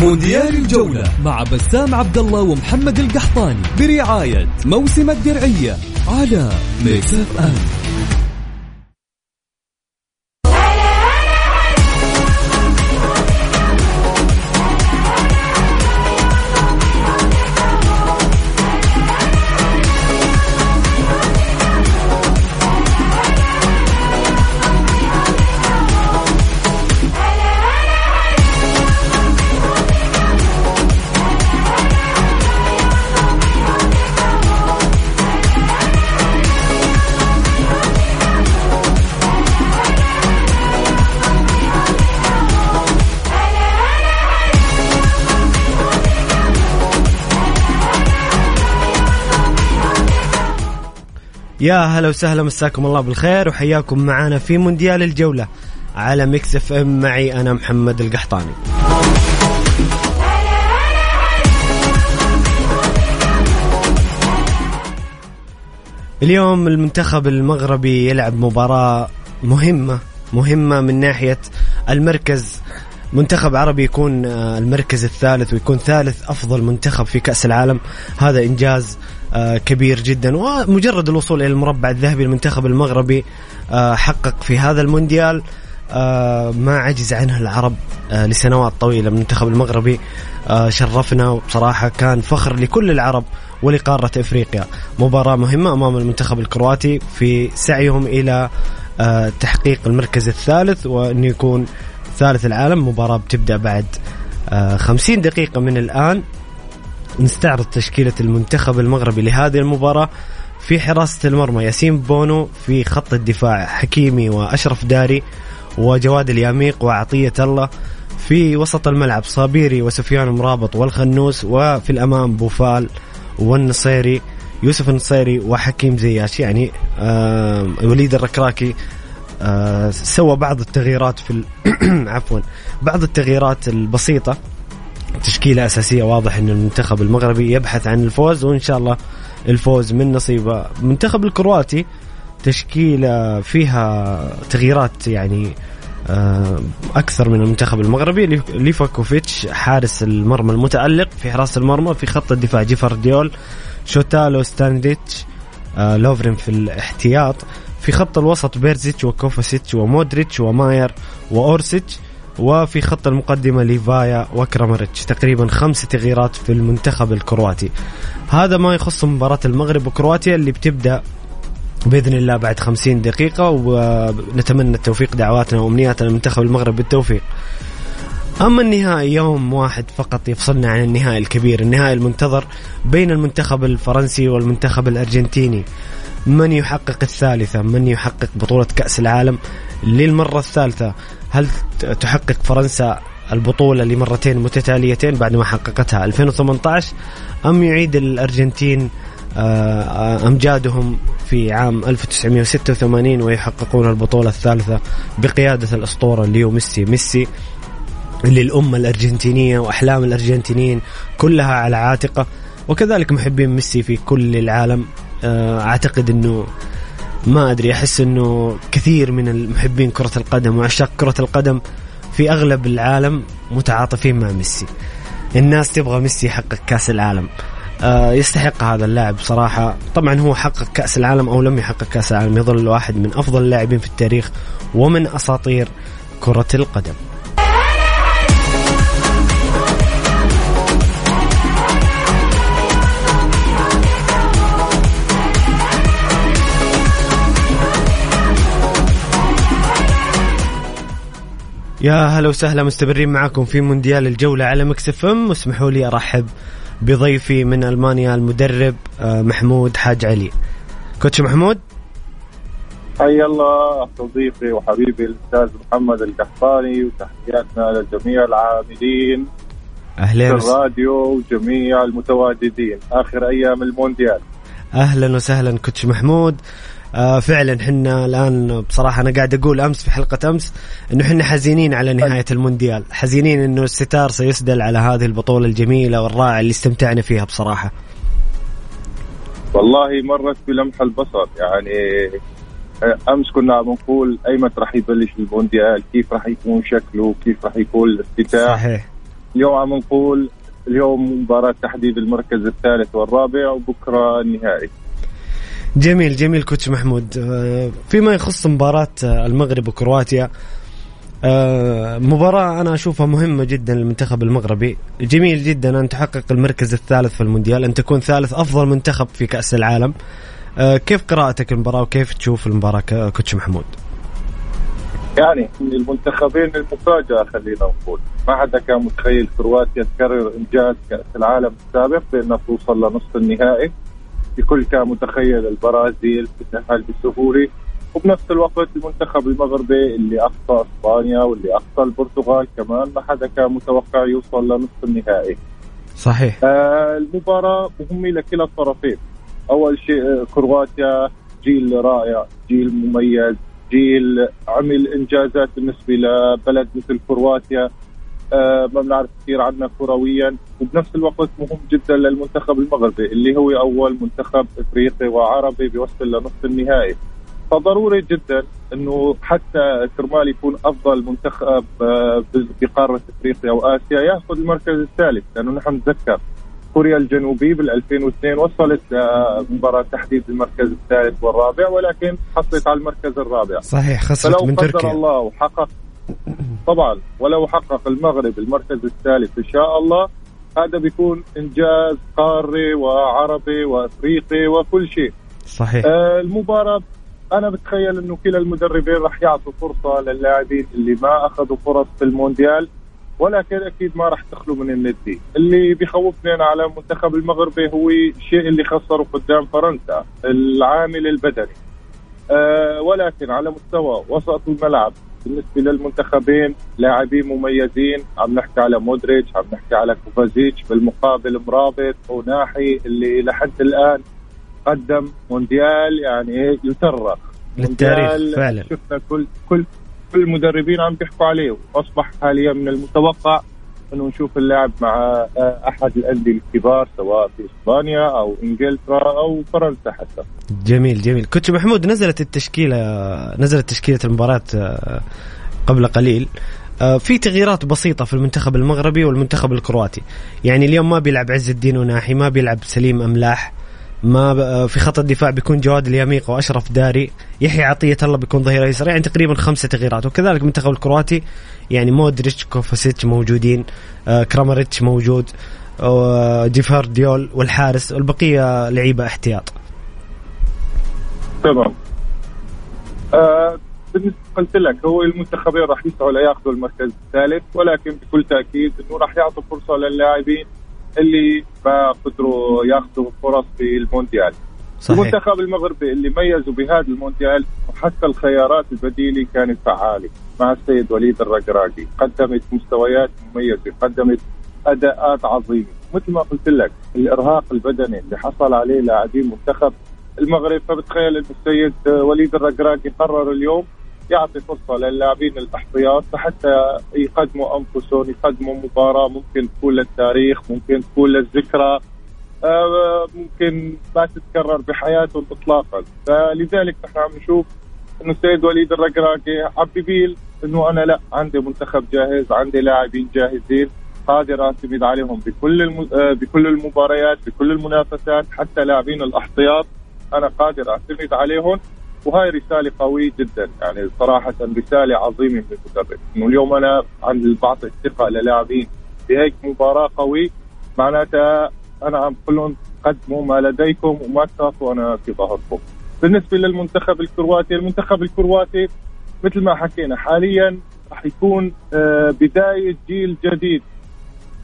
مونديال الجولة مع بسام عبد الله ومحمد القحطاني برعاية موسم الدرعية على Mix FM يا هلا وسهلا مساكم الله بالخير وحياكم معنا في مونديال الجولة على Mix FM. معي أنا محمد القحطاني. اليوم المنتخب المغربي يلعب مباراة مهمة مهمة من ناحية المركز. منتخب عربي يكون آه، المركز الثالث ويكون ثالث أفضل منتخب في كأس العالم. هذا إنجاز كبير جدا. ومجرد الوصول إلى المربع الذهبي المنتخب المغربي آه، حقق في هذا المونديال ما عجز عنه العرب لسنوات طويلة. المنتخب المغربي شرفنا. وبصراحة كان فخر لكل العرب ولقارة إفريقيا. مباراة مهمة أمام المنتخب الكرواتي في سعيهم إلى تحقيق المركز الثالث وإنه يكون ثالث العالم. مباراة بتبدأ بعد آه، خمسين دقيقة من الآن. نستعرض تشكيلة المنتخب المغربي لهذه المباراة في حراسة المرمى. ياسين بونو في خط الدفاع حكيمي وأشرف داري وجواد الياميق وعطية الله. في وسط الملعب صابيري وسفيان مرابط والخنوس وفي الأمام بوفال والنصيري يوسف النصيري وحكيم زياش. يعني آه وليد الركراكي آه، سوى بعض التغييرات في عفوا بعض التغييرات البسيطة. تشكيلة أساسية واضح أن المنتخب المغربي يبحث عن الفوز وإن شاء الله الفوز من نصيبه المنتخب الكرواتي. تشكيلة فيها تغييرات يعني آه، أكثر من المنتخب المغربي. ليفاكوفيتش حارس المرمى المتألق في حراسة المرمى في خط الدفاع. جفارديول شوتالو ستانيشيتش آه، لوفرين في الاحتياط. في خط الوسط بيرزيتش وكوفاسيتش ومودريتش وماير وأورسيتش. وفي خط المقدمة ليفايا وكرامريتش تقريبا خمس تغييرات في المنتخب الكرواتي هذا ما يخص مباراة المغرب وكرواتيا اللي بتبدأ بإذن الله بعد 50 دقيقة ونتمنى التوفيق دعواتنا وأمنياتنا للمنتخب المغرب بالتوفيق. أما النهائي يوم واحد فقط يفصلنا عن النهائي الكبير، النهائي المنتظر بين المنتخب الفرنسي والمنتخب الأرجنتيني. من يحقق الثالثة من يحقق بطولة كأس العالم للمرة الثالثة هل تحقق فرنسا البطولة لمرتين متتاليتين بعد ما حققتها 2018 أم يعيد الأرجنتين آه، أمجادهم في عام 1986 ويحققون البطولة الثالثة بقيادة الأسطورة ليو ميسي. ميسي اللي الأمة الأرجنتينية وأحلام الأرجنتينيين كلها على عاتقه. وكذلك محبين ميسي في كل العالم آه، أعتقد إنه ما أدري أحس إنه كثير من المحبين كرة القدم وعشاق كرة القدم في أغلب العالم متعاطفين مع ميسي. الناس تبغى ميسي يحقق كأس العالم. آه، يستحق هذا اللاعب صراحة طبعا هو حقق كأس العالم أو لم يحقق كأس العالم يظل واحد من أفضل اللاعبين في التاريخ ومن أساطير كرة القدم يا هلا وسهلا مستمرين معكم في مونديال الجولة على مكسف ام. واسمحوا لي أرحب بضيفي من ألمانيا المدرب آه، محمود حاج علي. coach محمود؟ حي الله صديقي وحبيبي الأستاذ محمد القحطاني وتحياتنا لجميع العاملين أهلين في الراديو وجميع المتواجدين. آخر أيام المونديال. أهلا وسهلا coach محمود. آه فعلا حنا الآن بصراحة أنا قاعد أقول أمس في حلقة أمس إنه حنا حزينين على نهاية المونديال حزينين إنه الستار سيسدل على هذه البطولة الجميلة والرائعة اللي استمتعنا فيها بصراحة. والله مرت بلمح البصر يعني آه، أمس كنا بنقول ايمتى راح يبلش المونديال كيف راح يكون شكله كيف راح يكون الافتتاح. صحيح. اليوم عم نقول اليوم مباراة تحديد المركز الثالث والرابع وبكرة النهائي. جميل جميل كوتش محمود. آه، فيما يخص مباراة المغرب وكرواتيا آه، مباراة أنا أشوفها مهمة جدا للمنتخب المغربي. جميل جدا أن تحقق المركز الثالث في المونديال أن تكون ثالث أفضل منتخب في كأس العالم. آه، كيف قراءتك المباراة وكيف تشوف المباراة كوتش محمود؟ يعني من المنتخبين المفاجأة خلينا نقول. ما حدا كان متخيل كرواتيا تكرر إنجاز كأس العالم السابق بأنها توصل لنصف النهائي. الكل كان متخيل البرازيل تتأهل بسهولة. وبنفس الوقت المنتخب المغربي اللي اخطا إسبانيا واللي اخطا البرتغال كمان ما حدا كان متوقع يوصل لنصف النهائي. صحيح. آه المباراة مهمة لكلا الطرفين. أول شيء آه، كرواتيا جيل رائع جيل مميز جيل عمل إنجازات بالنسبة لبلد مثل كرواتيا. ما بنعرف كثير عنها كرويا وبنفس الوقت مهم جدا للمنتخب المغربي اللي هو أول منتخب إفريقي وعربي بيوصل لنصف النهائي. فضروري جدا إنه حتى كرمال يكون أفضل منتخب آه، بقارة إفريقيا وآسيا يأخذ المركز الثالث لأنه نحن نتذكر كوريا الجنوبيه بال 2002 وصلت لمباراه تحديد المركز الثالث والرابع ولكن حصلت على المركز الرابع. صحيح خسرت من تركيا. فلو الله وحقق طبعا ولو حقق المغرب المركز الثالث إن شاء الله هذا بيكون إنجاز قاري وعربي وأفريقي وكل شيء. صحيح. آه المباراة أنا بتخيل إنه كلا المدربين راح يعطوا فرصة للاعبين اللي ما أخذوا فرص في المونديال ولكن أكيد ما راح تخلو من الندي، اللي بيخوفني أنا على المنتخب المغربي هو الشيء اللي خسره قدام فرنسا، العامل البدني. أه ولكن على مستوى وسط الملعب بالنسبة للمنتخبين لاعبين مميزين. عم نحكي على مودريتش عم نحكي على كوفازيتش بالمقابل مرابط وناحي اللي لحد الآن قدم مونديال يعني يترخ. للتاريخ فعلا. شفنا كل كل كل المدربين عم بيحكوا عليه وأصبح حاليا من المتوقع. انه نشوف اللاعب مع احد الانديه الكبار سواء في اسبانيا أو انجلترا أو فرنسا حتى. جميل جميل، كوتش محمود نزلت التشكيلة نزلت تشكيلة المباراة آه، قبل قليل. آه، في تغييرات بسيطة في المنتخب المغربي والمنتخب الكرواتي. يعني اليوم ما بيلعب عز الدين وناحي ما بيلعب سليم أملاح. ما في خط الدفاع بيكون جواد اليميق وأشرف داري. يحيى عطية الله بيكون ظهير ايسر يعني تقريبا خمسة تغييرات. وكذلك المنتخب الكرواتي يعني مودريتش كوفاسيتش موجودين آه كراماريتش موجود جفارديول والحارس والبقية لعيبة احتياط. تمام. آه بالنسبة قلت لك هو المنتخبين راح يسعوا لياخذوا المركز الثالث ولكن بكل تأكيد إنه راح يعطوا فرصة للاعبين اللي ما قدروا ياخذوا فرص في المونديال. صحيح. المنتخب المغربي اللي ميزوا بهذا المونديال وحتى الخيارات البديلة كانت فعالة مع السيد وليد الرقراقي. قدمت مستويات مميزة قدمت أداءات عظيمة. مثل ما قلت لك الإرهاق البدني اللي حصل عليه لاعبين منتخب المغرب. فبتخيل إنه السيد وليد الرقراقي قرر اليوم يعطي فرصة للاعبين الاحتياط حتى يقدموا أنفسهم يقدموا مباراة ممكن تكون للتاريخ ممكن تكون للذكرى آه، ممكن ما تتكرر بحياتهم اطلاقا. فلذلك نحن عم نشوف إنه السيد وليد الرقراقي عم بيبيل إنه أنا لا عندي منتخب جاهز عندي لاعبين جاهزين قادر اعتمد عليهم بكل الم... آه، بكل المباريات بكل المنافسات حتى لاعبين الاحتياط أنا قادر أعتمد عليهم. وهاي رسالة قوية جدا. يعني صراحة رسالة عظيمة من المدرب. إنه اليوم أنا عندي بعطي الثقة للاعبين بهيك مباراة قوي معناتها أنا عم بقول لهم قدموا ما لديكم وما تخافوا أنا في ظهركم. بالنسبة للمنتخب الكرواتي المنتخب الكرواتي مثل ما حكينا حاليا راح يكون آه، بداية جيل جديد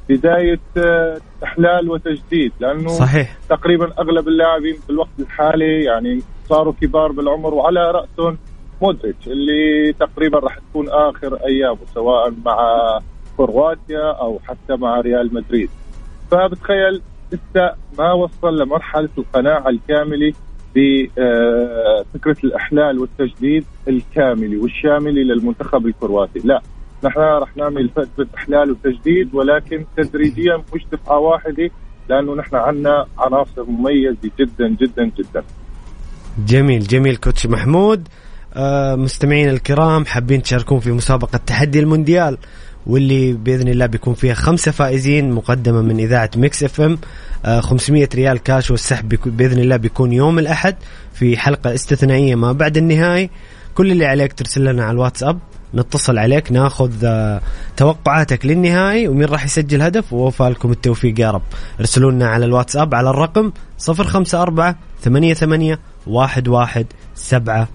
بداية آه، احلال وتجديد لأنه صحيح. تقريبا أغلب اللاعبين في الوقت الحالي يعني صاروا كبار بالعمر وعلى رأسهم مودريتش اللي تقريبا راح تكون آخر ايامه سواء مع كرواتيا أو حتى مع ريال مدريد. فبتخيل لسه ما وصل لمرحلة القناعة الكاملة بفكره الأحلال والتجديد الكامل والشامل للمنتخب الكرواتي. لا نحن رح نعمل فتره أحلال وتجديد ولكن تدريجيا مش دفعه واحدة لأنه نحن عندنا عناصر مميزة جدا جدا جدا. جميل جميل كوتش محمود. آه مستمعين الكرام حابين تشاركون في مسابقة تحدي المونديال واللي بإذن الله بيكون فيها خمسة فائزين مقدمة من إذاعة Mix FM. 500 ريال كاش والسحب بإذن الله بيكون يوم الأحد في حلقة استثنائية ما بعد النهائي. كل اللي عليك ترسل لنا على الواتساب نتصل عليك ناخذ آه، توقعاتك للنهائي ومين راح يسجل هدف؟ ووفى لكم التوفيق يا رب. ارسلوا لنا على الواتساب على الرقم 054 88 11 700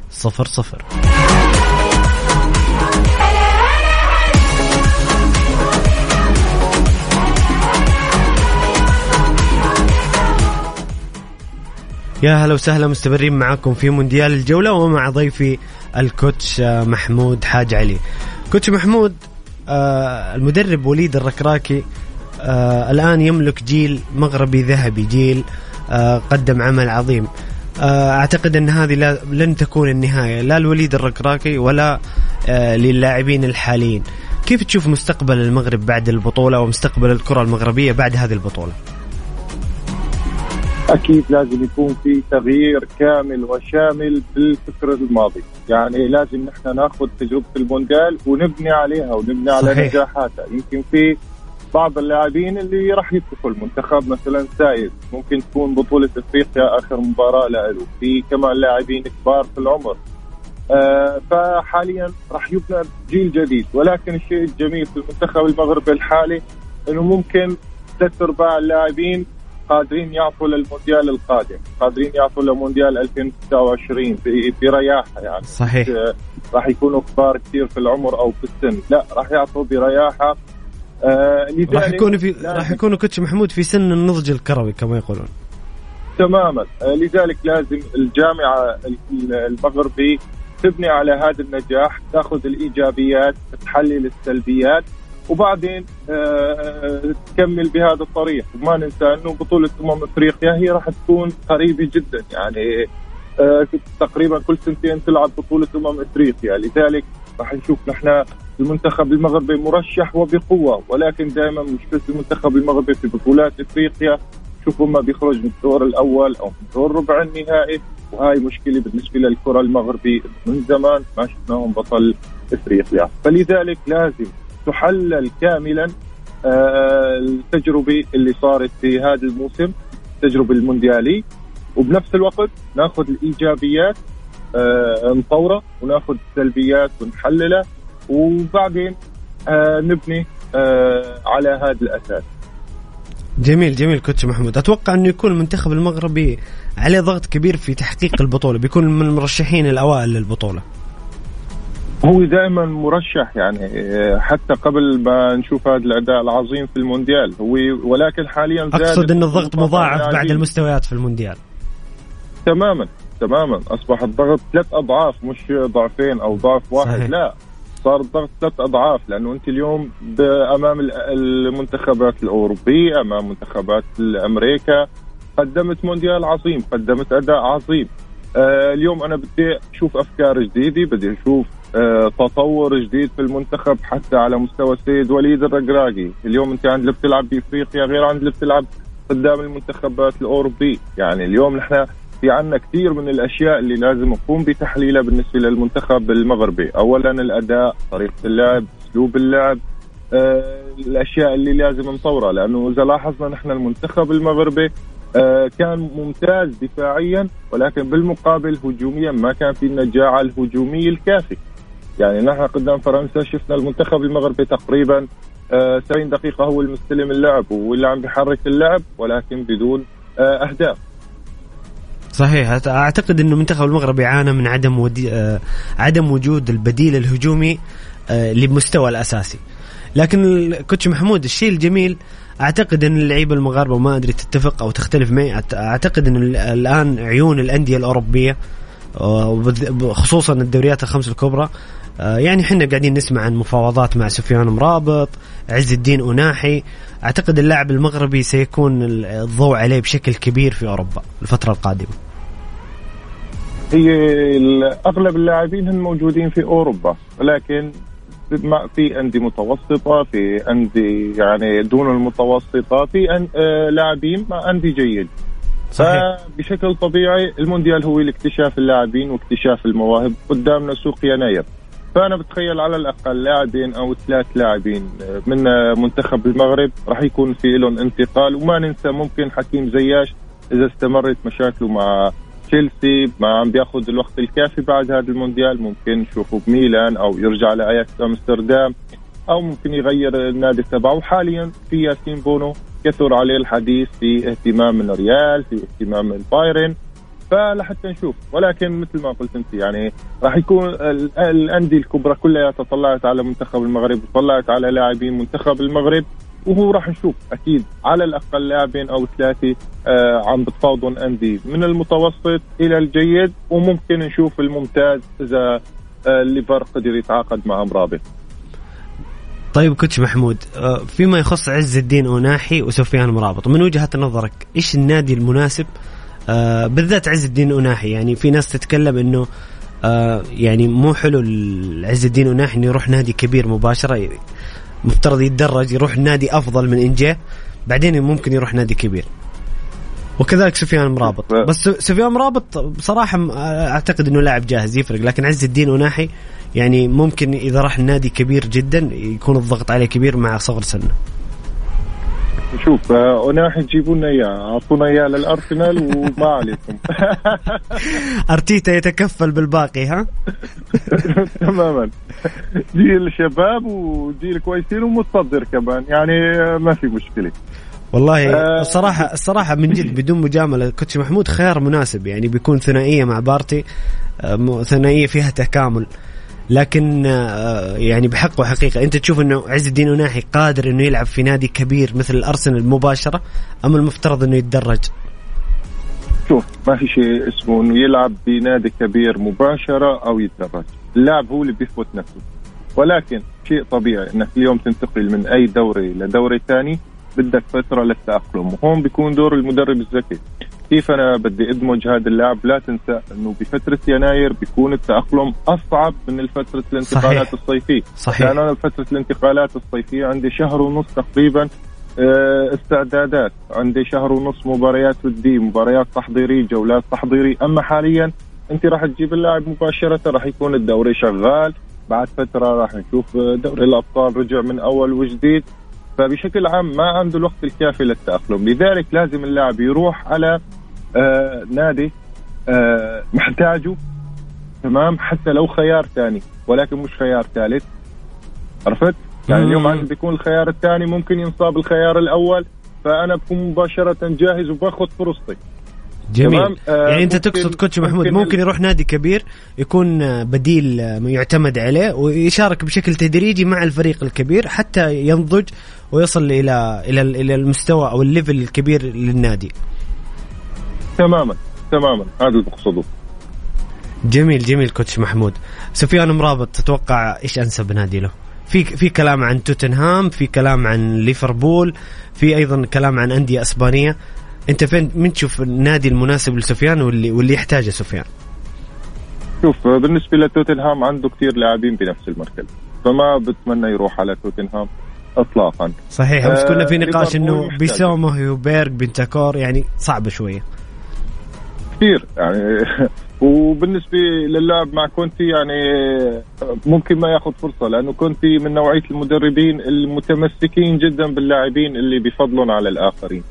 يا هلا وسهلا مستمرين معاكم في مونديال الجولة ومع ضيفي الكوتش آه، محمود حاج علي. كوتش محمود آه، المدرب وليد الركراكي آه، الآن يملك جيل مغربي ذهبي جيل قدم عمل عظيم. أعتقد أن هذه لن تكون النهاية لا الوليد الركراكي ولا للاعبين الحاليين. كيف تشوف مستقبل المغرب بعد البطولة ومستقبل الكرة المغربية بعد هذه البطولة؟ أكيد لازم يكون في تغيير كامل وشامل بالفكر الماضي. يعني لازم نحن ناخذ تجربة المونديال ونبني عليها ونبني على صحيح. نجاحاتها. يمكن في بعض اللاعبين اللي راح يتركوا المنتخب مثلا سايد. ممكن تكون بطولة إفريقيا آخر مباراة له. في كمان لاعبين كبار في العمر. آه فحاليا راح يبنى جيل جديد. ولكن الشيء الجميل في المنتخب المغربي الحالي إنه ممكن ثلاث أرباع اللاعبين قادرين يعطوا للمونديال القادم. قادرين يعطوا لمونديال 2026 برياحه يعني. صحيح. راح يكونوا كبار كثير في العمر أو في السن. لا راح يعطوا برياحة آه راح يكونوا في راح يكونوا كوتش محمود في سن النضج الكروي كما يقولون. تماما. آه لذلك لازم الجامعة المغربي تبني على هذا النجاح تأخذ الإيجابيات تحلل السلبيات وبعدين آه، تكمل بهذا الطريق. وما ننسى أنه بطولة أمم إفريقيا هي راح تكون قريبة جدا. يعني آه، تقريبا كل سنتين تلعب بطولة أمم إفريقيا. لذلك راح نشوف نحن المنتخب المغربي مرشح وبقوة ولكن دائما مشكلة المنتخب المغربي في بطولات إفريقيا. شوفوا ما بيخرج من الدور الأول أو من دور ربع النهائي وهاي مشكلة بالنسبة للكرة المغربي من زمان ما شفناهم بطل إفريقيا. فلذلك لازم تحلل كاملا آه، التجربة اللي صارت في هذا الموسم التجربه المونديالي. وبنفس الوقت ناخذ الإيجابيات آه، نطوره وناخذ السلبيات ونحللها. وبعدين آه، نبني على هذا الأساس. جميل جميل كوتش محمود. أتوقع إنه يكون المنتخب المغربي عليه ضغط كبير في تحقيق البطولة بيكون من المرشحين الأوائل للبطولة. هو دائما مرشح يعني حتى قبل ما نشوف هذا الأداء العظيم في المونديال. هو ولكن حاليا أقصد ان الضغط مضاعف بعد المستويات في المونديال. تماما تماما. أصبح الضغط ثلاث أضعاف مش ضعفين أو ضعف واحد صحيح. لا. صار الضغط ثلاث أضعاف لأنه أنت اليوم أمام المنتخبات الأوروبية أمام منتخبات أمريكا قدمت مونديال عظيم قدمت أداء عظيم. آه اليوم أنا بدي أشوف أفكار جديدة بدي أشوف آه، تطور جديد في المنتخب حتى على مستوى السيد وليد الرقراقي. اليوم أنت عند اللي بتلعب بإفريقيا غير عند اللي بتلعب قدام المنتخبات الاوروبي يعني اليوم نحن في عنا كثير من الأشياء اللي لازم نقوم بتحليلها بالنسبة للمنتخب المغربي. اولا الأداء طريقة اللعب أسلوب اللعب آه الأشياء اللي لازم نطورها. لأنه إذا لاحظنا نحن المنتخب المغربي آه كان ممتاز دفاعيا ولكن بالمقابل هجوميا ما كان في النجاعه الهجوميه الكافيه يعني نحن قدام فرنسا شفنا المنتخب المغربي تقريبا 70 آه، دقيقة هو المستلم اللعب واللي عم بيحرك اللعب ولكن بدون آه، أهداف. صحيح. أعتقد إنه المنتخب المغربي عانى من عدم ودي... آه، عدم وجود البديل الهجومي لمستوى الأساسي. لكن كوتش محمود الشيء الجميل أعتقد إن اللعيبة المغاربة ما أدري تتفق أو تختلف معي أعتقد إن الآن عيون الأندية الأوروبية خصوصا الدوريات الخمس الكبرى آه، يعني إحنا قاعدين نسمع عن مفاوضات مع سفيان مرابط عز الدين أناحي أعتقد اللاعب المغربي سيكون الضوء عليه بشكل كبير في أوروبا الفترة القادمة. هي أغلب اللاعبين هم موجودين في أوروبا ولكن في أندية متوسطة في أندية يعني دون المتوسطة في آه، لاعبين مع أندية جيد صحيح. فبشكل طبيعي المونديال هو لاكتشاف اللاعبين واكتشاف المواهب قدامنا سوق يناير. فأنا بتخيل على الأقل لاعبين أو ثلاث لاعبين من منتخب المغرب راح يكون في لهم انتقال. وما ننسى ممكن حكيم زياش إذا استمرت مشاكله مع تشيلسي ما عم بياخذ الوقت الكافي بعد هذا المونديال. ممكن نشوفه بميلان أو يرجع لأياكس أمستردام أو ممكن يغير النادي تبعه. حاليا في ياسين بونو كثر عليه الحديث في اهتمام من ريال في اهتمام من بايرن فلحتى نشوف. ولكن مثل ما قلت أنت يعني راح يكون الأندية الكبرى كلها تطلعت على منتخب المغرب وطلعت على لاعبين منتخب المغرب. وهو راح نشوف أكيد على الأقل لاعبين أو ثلاثة آه عم بتفاوضون أندية. من المتوسط إلى الجيد وممكن نشوف الممتاز إذا آه الليفر قدر يتعاقد مع مرابط طيب كوتش محمود آه، فيما يخص عز الدين أوناحي وسفيان مرابط من وجهة نظرك إيش النادي المناسب؟ آه بالذات عز الدين أوناحي يعني في ناس تتكلم آه يعني مو حلو عز الدين أوناحي إنه يروح نادي كبير مباشرة مفترض يتدرج يروح نادي أفضل من إنجاه بعدين ممكن يروح نادي كبير. وكذلك سفيان مرابط. بس سفيان مرابط بصراحة أعتقد أنه لاعب جاهز يفرق لكن عز الدين أوناحي يعني ممكن إذا راح النادي كبير جدا يكون الضغط عليه كبير مع صغر سنه. شوف اوناحي تجيبوا لنا اياه اعطونا اياه للأرسنال وما عليكم. أرتيتا يتكفل بالباقي ها؟ تماما. جيل شباب وجيل كويسين ومتصدر كمان يعني ما في مشكلة. والله آه الصراحه الصراحه من جد بدون مجاملة كوتش محمود خيار مناسب يعني بيكون ثنائية مع بارتي آه ثنائية فيها تكامل. لكن آه، يعني بحق وحقيقة أنت تشوف إنه عز الدين وناحي قادر إنه يلعب في نادي كبير مثل الأرسنال مباشرة أم المفترض إنه يتدرج؟ شوف ما في شيء اسمه إنه يلعب بنادي كبير مباشرة أو يتدرج، اللاعب هو اللي بيثبت نفسه. ولكن شيء طبيعي إنك اليوم تنتقل من أي دوري لدوري ثاني بدك فترة للتأقلم. وهون بيكون دور المدرب الذكي. كيف أنا بدي أدمج هذا اللاعب لا تنسى إنه بفترة يناير بيكون التأقلم أصعب من فتره الانتقالات صحيح. الصيفية. صحيح. لأن أنا فترة الانتقالات الصيفية عندي شهر ونص تقريبا آه، استعدادات. عندي شهر ونص مباريات وديه مباريات تحضيرية جولات تحضيرية. أما حاليا أنت راح تجيب اللاعب مباشرة راح يكون الدوري شغال. بعد فترة راح نشوف دوري الأبطال رجع من أول وجديد. فبشكل عام ما عنده الوقت الكافي للتأقلم. لذلك لازم اللاعب يروح على آه نادي آه محتاجه تمام؟ حتى لو خيار ثاني ولكن مش خيار ثالث. عرفت؟ يعني اليوم عندي بيكون الخيار الثاني ممكن ينصاب الخيار الأول فأنا بكون مباشرة جاهز وباخذ فرصتي. جميل. آه يعني أنت تقصد coach محمود ممكن, ممكن يروح نادي كبير يكون بديل يعتمد عليه ويشارك بشكل تدريجي مع الفريق الكبير حتى ينضج ويصل إلى إلى إلى المستوى أو ال level الكبير للنادي. تماما تماما. هذا اللي بقصده جميل جميل كوتش محمود. سفيان مرابط تتوقع إيش أنسب نادي له؟ في في كلام عن توتنهام في كلام عن ليفربول في أيضا كلام عن أندية إسبانية. أنت فين من تشوف النادي المناسب لسفيان واللي واللي يحتاجه سفيان؟ شوف بالنسبة لتوتنهام عنده كثير لاعبين بنفس المركز فما بتمنى يروح على توتنهام اطلاقا. صحيح بس كنا في آه، نقاش إنه بيسومو هيوبيرغ بنتاكور يعني صعبه شوية. كثير يعني وبالنسبة للاعب مع كونتي يعني ممكن ما ياخذ فرصة لأنه كونتي من نوعية المدربين المتمسكين جدا باللاعبين اللي بفضلهم على الآخرين.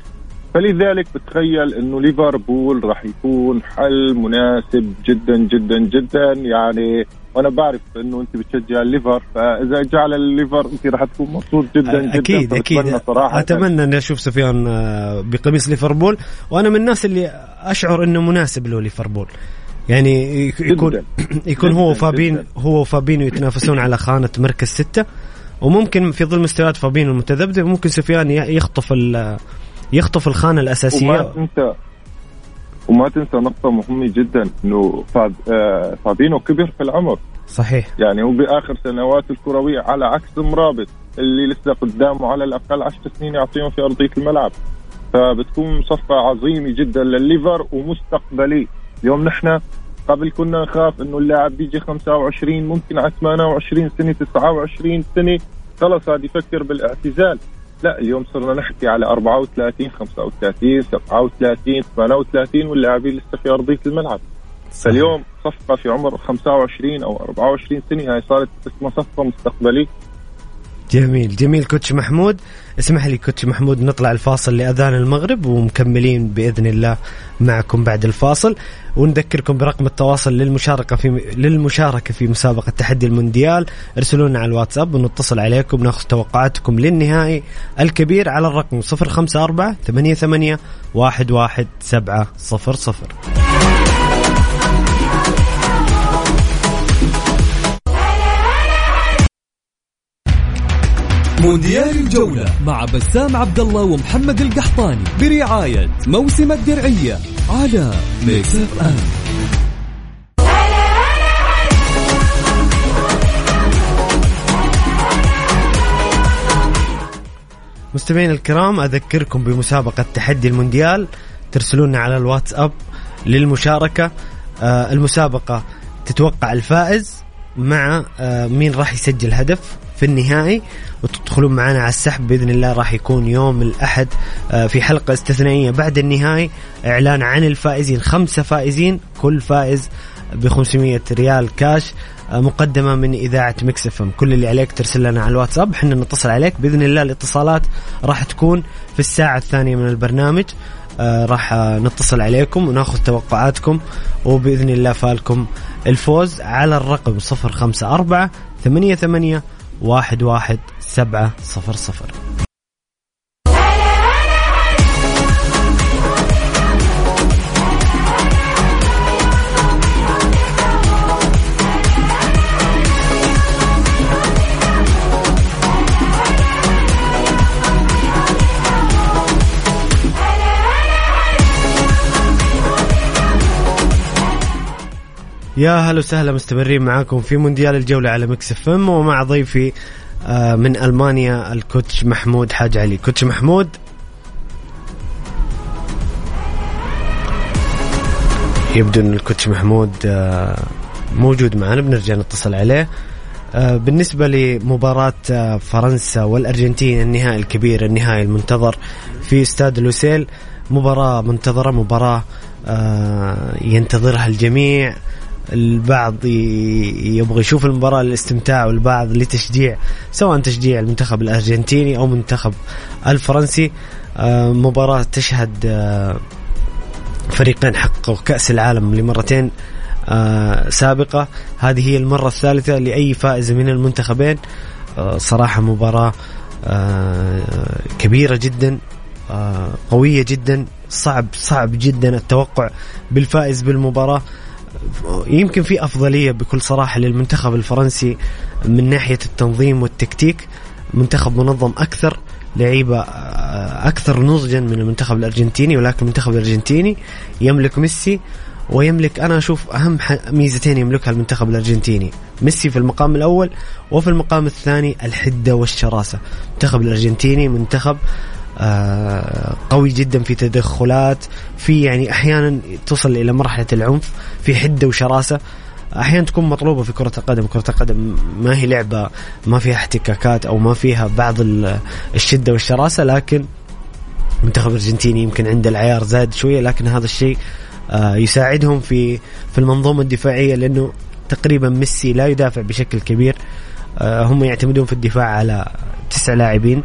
فلذلك بتخيل إنه ليفربول راح يكون حل مناسب جدا جدا جدا يعني وأنا بعرف إنه أنت بتشجع الليفر فإذا جا عالليفر أنت راح تكون مبسوط جدا جدا أكيد أكيد. صراحة. أتمنى إني أشوف سفيان آه، بقميص ليفربول. وأنا من الناس اللي أشعر إنه مناسب له ليفربول. يعني يكون جداً. يكون هو وفابين هو وفابينو يتنافسون على خانة مركز ستة. وممكن في ظل مستويات فابينو المتذبذب ممكن سفيان يخطف يخطف الخانة الأساسية. وما تنسى وما تنسى نقطة مهمة جدا إنه فاب آه فابينو كبر في العمر. صحيح. يعني هو بآخر سنواته الكروية على عكس مرابط اللي لسه قدامه على الأقل 10 سنين يعطيهم في أرضية الملعب. فبتكون صفقة عظيمة جدا للليفر ومستقبلي. اليوم نحن قبل كنا نخاف إنه اللاعب بيجي 25 ممكن على 28 سنة 29 سنة. خلص هذا يفكر بالإعتزال. لا اليوم صرنا نحكي على 34 35 37 38 واللاعبين لسه في أرضية الملعب. فاليوم صفقة في عمر 25 أو 24 سنة هاي صارت اسمها صفقة مستقبلية. جميل جميل كوتش محمود. اسمح لي كوتش محمود نطلع الفاصل لأذان المغرب ومكملين بإذن الله معكم بعد الفاصل. ونذكركم برقم التواصل للمشاركة في للمشاركة في مسابقة تحدي المونديال. ارسلونا على الواتساب ونتصل عليكم ناخذ توقعاتكم للنهائي الكبير على الرقم 054 88 11700 مونديال الجولة مع بسام عبد الله ومحمد القحطاني برعاية موسم الدرعية على ميكس اف ام مستمعين الكرام أذكركم بمسابقة تحدي المونديال. ترسلونا على الواتساب للمشاركة. آه المسابقة تتوقع الفائز مع آه مين راح يسجل هدف في النهائي. وتدخلون معنا على السحب بإذن الله راح يكون يوم الأحد آه، في حلقة استثنائية. بعد النهائي إعلان عن الفائزين. خمسة فائزين كل فائز ب 500 ريال كاش آه، مقدمة من إذاعة مكس إف إم. كل اللي عليك ترسل لنا على الواتساب إحنا نتصل عليك. بإذن الله الاتصالات راح تكون في الساعة الثانية من البرنامج. آه راح نتصل عليكم وناخذ توقعاتكم وبإذن الله فالكم الفوز على الرقم 054 88 واحد واحد سبعة صفر صفر. يا هلا وسهلا مستمرين معاكم في مونديال الجولة على مكس اف ام ومع ضيفي آه، من ألمانيا ال coach محمود حاج علي. coach محمود. يبدو إن ال coach محمود آه، موجود معنا بنرجع نتصل عليه. آه، بالنسبة لمباراة فرنسا والأرجنتين النهائي الكبير النهائي المنتظر في استاد لوسيل. مباراة منتظرة مباراة ينتظرها الجميع. البعض يبغى يشوف المباراة للاستمتاع والبعض لتشجيع سواء تشجيع المنتخب الأرجنتيني أو منتخب الفرنسي. آه، مباراة تشهد آه، فريقين حققوا كأس العالم لمرتين آه، سابقة. هذه هي المرة الثالثة لأي فائز من المنتخبين. صراحة مباراة كبيرة جدا قوية جدا صعب صعب جدا التوقع بالفائز بالمباراة. يمكن في أفضلية بكل صراحة للمنتخب الفرنسي من ناحية التنظيم والتكتيك. منتخب منظم أكثر لعيبة آه، أكثر نضجا من المنتخب الأرجنتيني ولكن المنتخب الأرجنتيني يملك ميسي ويملك أنا أشوف أهم ميزتين يملكها المنتخب الأرجنتيني. ميسي في المقام الأول وفي المقام الثاني الحدة والشراسة. المنتخب الأرجنتيني منتخب قوي جدا في تدخلات في يعني أحيانا تصل إلى مرحلة العنف في حدة وشراسة. أحيانا تكون مطلوبة في كرة القدم. كرة القدم ما هي لعبة ما فيها احتكاكات أو ما فيها بعض الشدة والشراسة لكن المنتخب الأرجنتيني يمكن عنده العيار زاد شوية لكن هذا الشيء آه، يساعدهم في في المنظومة الدفاعية لأنه تقريبا ميسي لا يدافع بشكل كبير. آه، هم يعتمدون في الدفاع على تسع لاعبين. آه،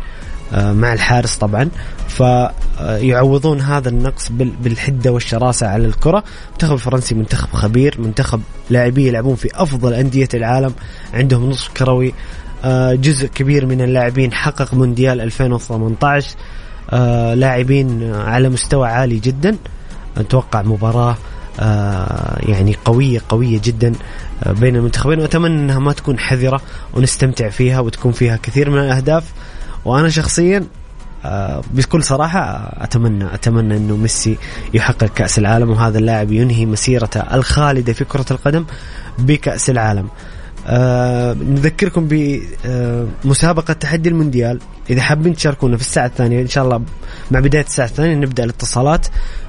مع الحارس طبعا. فيعوضون هذا النقص بالحدة والشراسة على الكرة. المنتخب الفرنسي منتخب خبير. منتخب لاعبيه يلعبون في أفضل أندية العالم. عندهم نصف كروي. آه، جزء كبير من اللاعبين حقق مونديال 2018 آه، لاعبين على مستوى عالي جدا. أتوقع مباراة يعني قوية قوية جدا بين المنتخبين. وأتمنى أنها ما تكون حذرة ونستمتع فيها وتكون فيها كثير من الأهداف. وأنا شخصيا آه، بكل صراحة أتمنى أتمنى أنه ميسي يحقق كأس العالم وهذا اللاعب ينهي مسيرته الخالدة في كرة القدم بكأس العالم. أه نذكركم بمسابقة آه، تحدي المونديال. إذا حابين تشاركونا في الساعة الثانية إن شاء الله مع بداية الساعة الثانية نبدأ الاتصالات.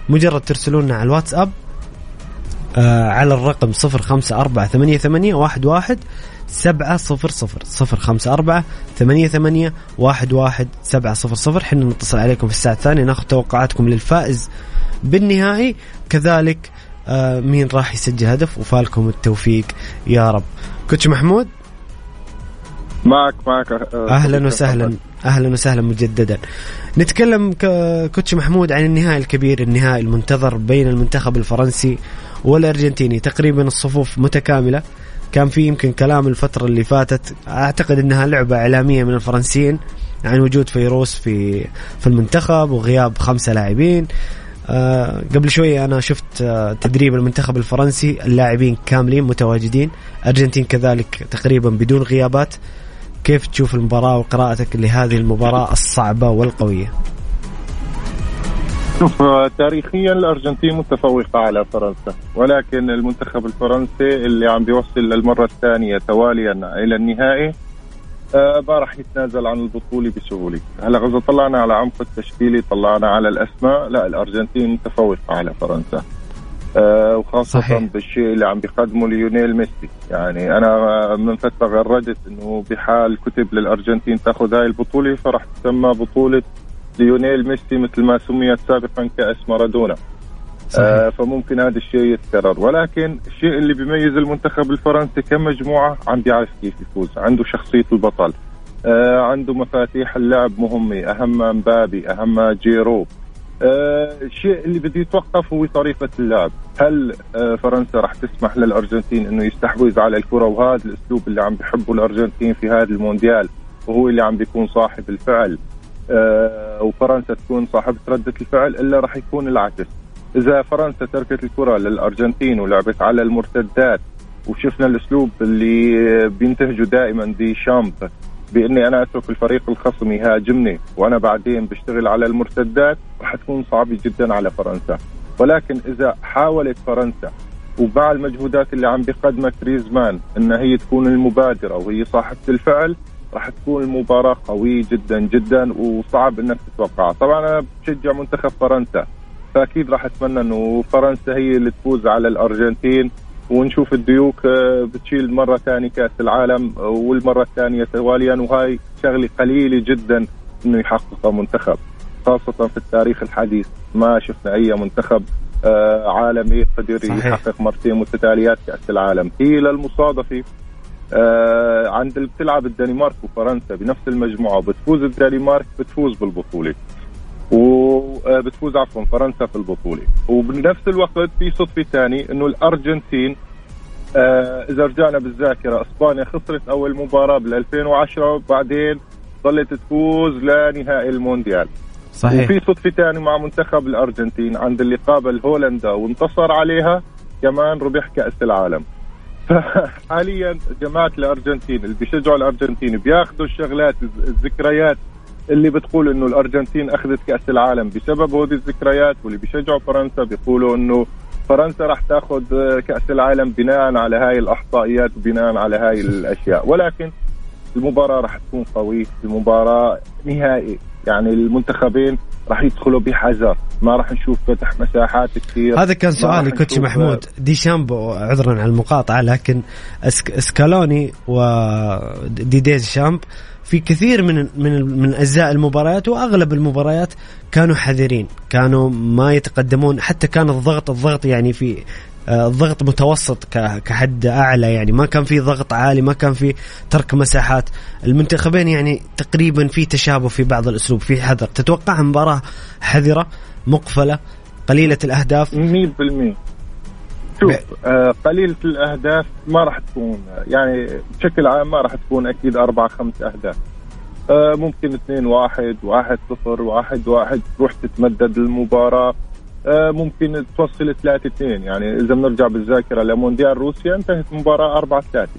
مجرد ترسلونا على الواتساب أه على الرقم 054 88 11 سبعة صفر صفر صفر خمسة أربعة ثمانية ثمانية واحد واحد سبعة صفر صفر. حنا نتصل عليكم في الساعة الثانية ناخذ توقعاتكم للفائز بالنهائي. كذلك آه مين راح يسجل هدف؟ وفالكم التوفيق. يا رب. كوتش محمود؟ معك معك. آه، أهلا وسهلا. أهلا وسهلا مجددا. نتكلم كوتش محمود عن النهائي الكبير النهائي المنتظر بين المنتخب الفرنسي والأرجنتيني. تقريبا الصفوف متكاملة. كان في يمكن كلام الفترة اللي فاتت أعتقد إنها لعبة إعلامية من الفرنسيين عن وجود فيروس في في المنتخب وغياب خمسة لاعبين. آه قبل شوية أنا شفت آه تدريب المنتخب الفرنسي اللاعبين كاملين متواجدين أرجنتين كذلك تقريبا بدون غيابات. كيف تشوف المباراة وقراءتك لهذه المباراة الصعبة والقوية؟ شوف تاريخيا الأرجنتين متفوقة على فرنسا ولكن المنتخب الفرنسي اللي عم بيوصل للمرة الثانية تواليا إلى النهائي آه ما راح يتنازل عن البطولة بسهولة، هلأ إذا طلعنا على عمق التشكيلي طلعنا على الأسماء، لا الأرجنتين متفوقة على فرنسا. آه وخاصة صحيح. بالشيء اللي عم بيقدمه ليونيل ميسي يعني أنا من فترة غردت أنه بحال كتب للأرجنتين تأخذ هاي البطولة فراح تسمى بطولة ليونيل ميسي مثل ما سميت سابقا كأس مارادونا. آه فممكن هذا الشيء يتكرر. ولكن الشيء اللي بيميز المنتخب الفرنسي كمجموعة عم بيعرف كيف يفوز. عنده شخصية البطل. آه عنده مفاتيح اللعب مهمة. أهمها مبابي أهمها جيرو. آه الشيء اللي بده يتوقف هو طريقة اللعب. هل آه فرنسا راح تسمح للأرجنتين أنه يستحوذ على الكرة؟ وهذا الأسلوب اللي عم بحبه الأرجنتين في هذا المونديال. وهو اللي عم بيكون صاحب الفعل. وفرنسا تكون صاحبة ردة الفعل إلا راح يكون العكس. إذا فرنسا تركت الكرة للأرجنتين ولعبت على المرتدات وشفنا الأسلوب اللي بينتهجه دائما دي شامب بإني أنا أترك الفريق الخصم يهاجمني وأنا بعدين بشتغل على المرتدات راح تكون صعبة جدا على فرنسا. ولكن إذا حاولت فرنسا ومع المجهودات اللي عم بيقدمها كريزمان إن هي تكون المبادرة وهي صاحبة الفعل راح تكون المباراه قوية جدا جدا وصعب إنك تتوقعها. طبعا أنا بشجع منتخب فرنسا فأكيد راح أتمنى إنه فرنسا هي اللي تفوز على الأرجنتين ونشوف الديوك آه، بتشيل مرة ثانية كأس العالم والمرة الثانية تواليا وهاي شغلة قليلة جدا إنه يحققها منتخب خاصة في التاريخ الحديث. ما شفنا أي منتخب آه، عالمي قدر. يحقق مرتين متتاليات كأس العالم. هي للمصادفه آه عند بتلعب الدنمارك وفرنسا بنفس المجموعة وبتفوز الدنمارك بتفوز بالبطولة. وبتفوز عفوا فرنسا في البطولة. وبنفس الوقت في صدفة ثاني إنه الأرجنتين آه إذا رجعنا بالذاكرة إسبانيا خسرت أول مباراة بال 2010 وبعدين ظلت تفوز لنهائي المونديال. صحيح. وفي صدفة ثانية مع منتخب الأرجنتين عند اللي قابل هولندا وانتصر عليها كمان ربح كأس العالم. فحاليا جماعة الأرجنتين اللي بيشجعوا الأرجنتين بياخذوا الشغلات الذكريات اللي بتقول إنه الأرجنتين أخذت كأس العالم بسبب هذه الذكريات واللي بيشجعوا فرنسا بيقولوا إنه فرنسا راح تاخذ كأس العالم بناء على هاي الاحصائيات وبناء على هاي الأشياء. ولكن المباراة راح تكون قوية المباراة نهائي. يعني المنتخبين راح يدخلوا بحذر. ما راح نشوف فتح مساحات كثير. هذا كان سؤالي كوتش محمود. دي شامبو عذرا على المقاطعة لكن اسكالوني وديديز شامب في كثير من من من أجزاء المباريات وأغلب المباريات كانوا حذرين. كانوا ما يتقدمون. حتى كان الضغط الضغط يعني في آه، الضغط متوسط كحد أعلى يعني. ما كان في ضغط عالي ما كان في ترك مساحات. المنتخبين يعني تقريبا في تشابه في بعض الأسلوب في حذر. تتوقع مباراة حذرة مقفلة قليلة الأهداف؟ 100% شوف آه قليلة الأهداف ما راح تكون. يعني بشكل عام ما راح تكون أكيد أربع خمس أهداف. آه ممكن اثنين واحد واحد صفر واحد واحد. تروح تتمدد المباراة. ممكن توصل ثلاثة اثنين. يعني إذا بنرجع بالذاكرة لمونديال روسيا انتهت المباراة أربعة ثلاثة.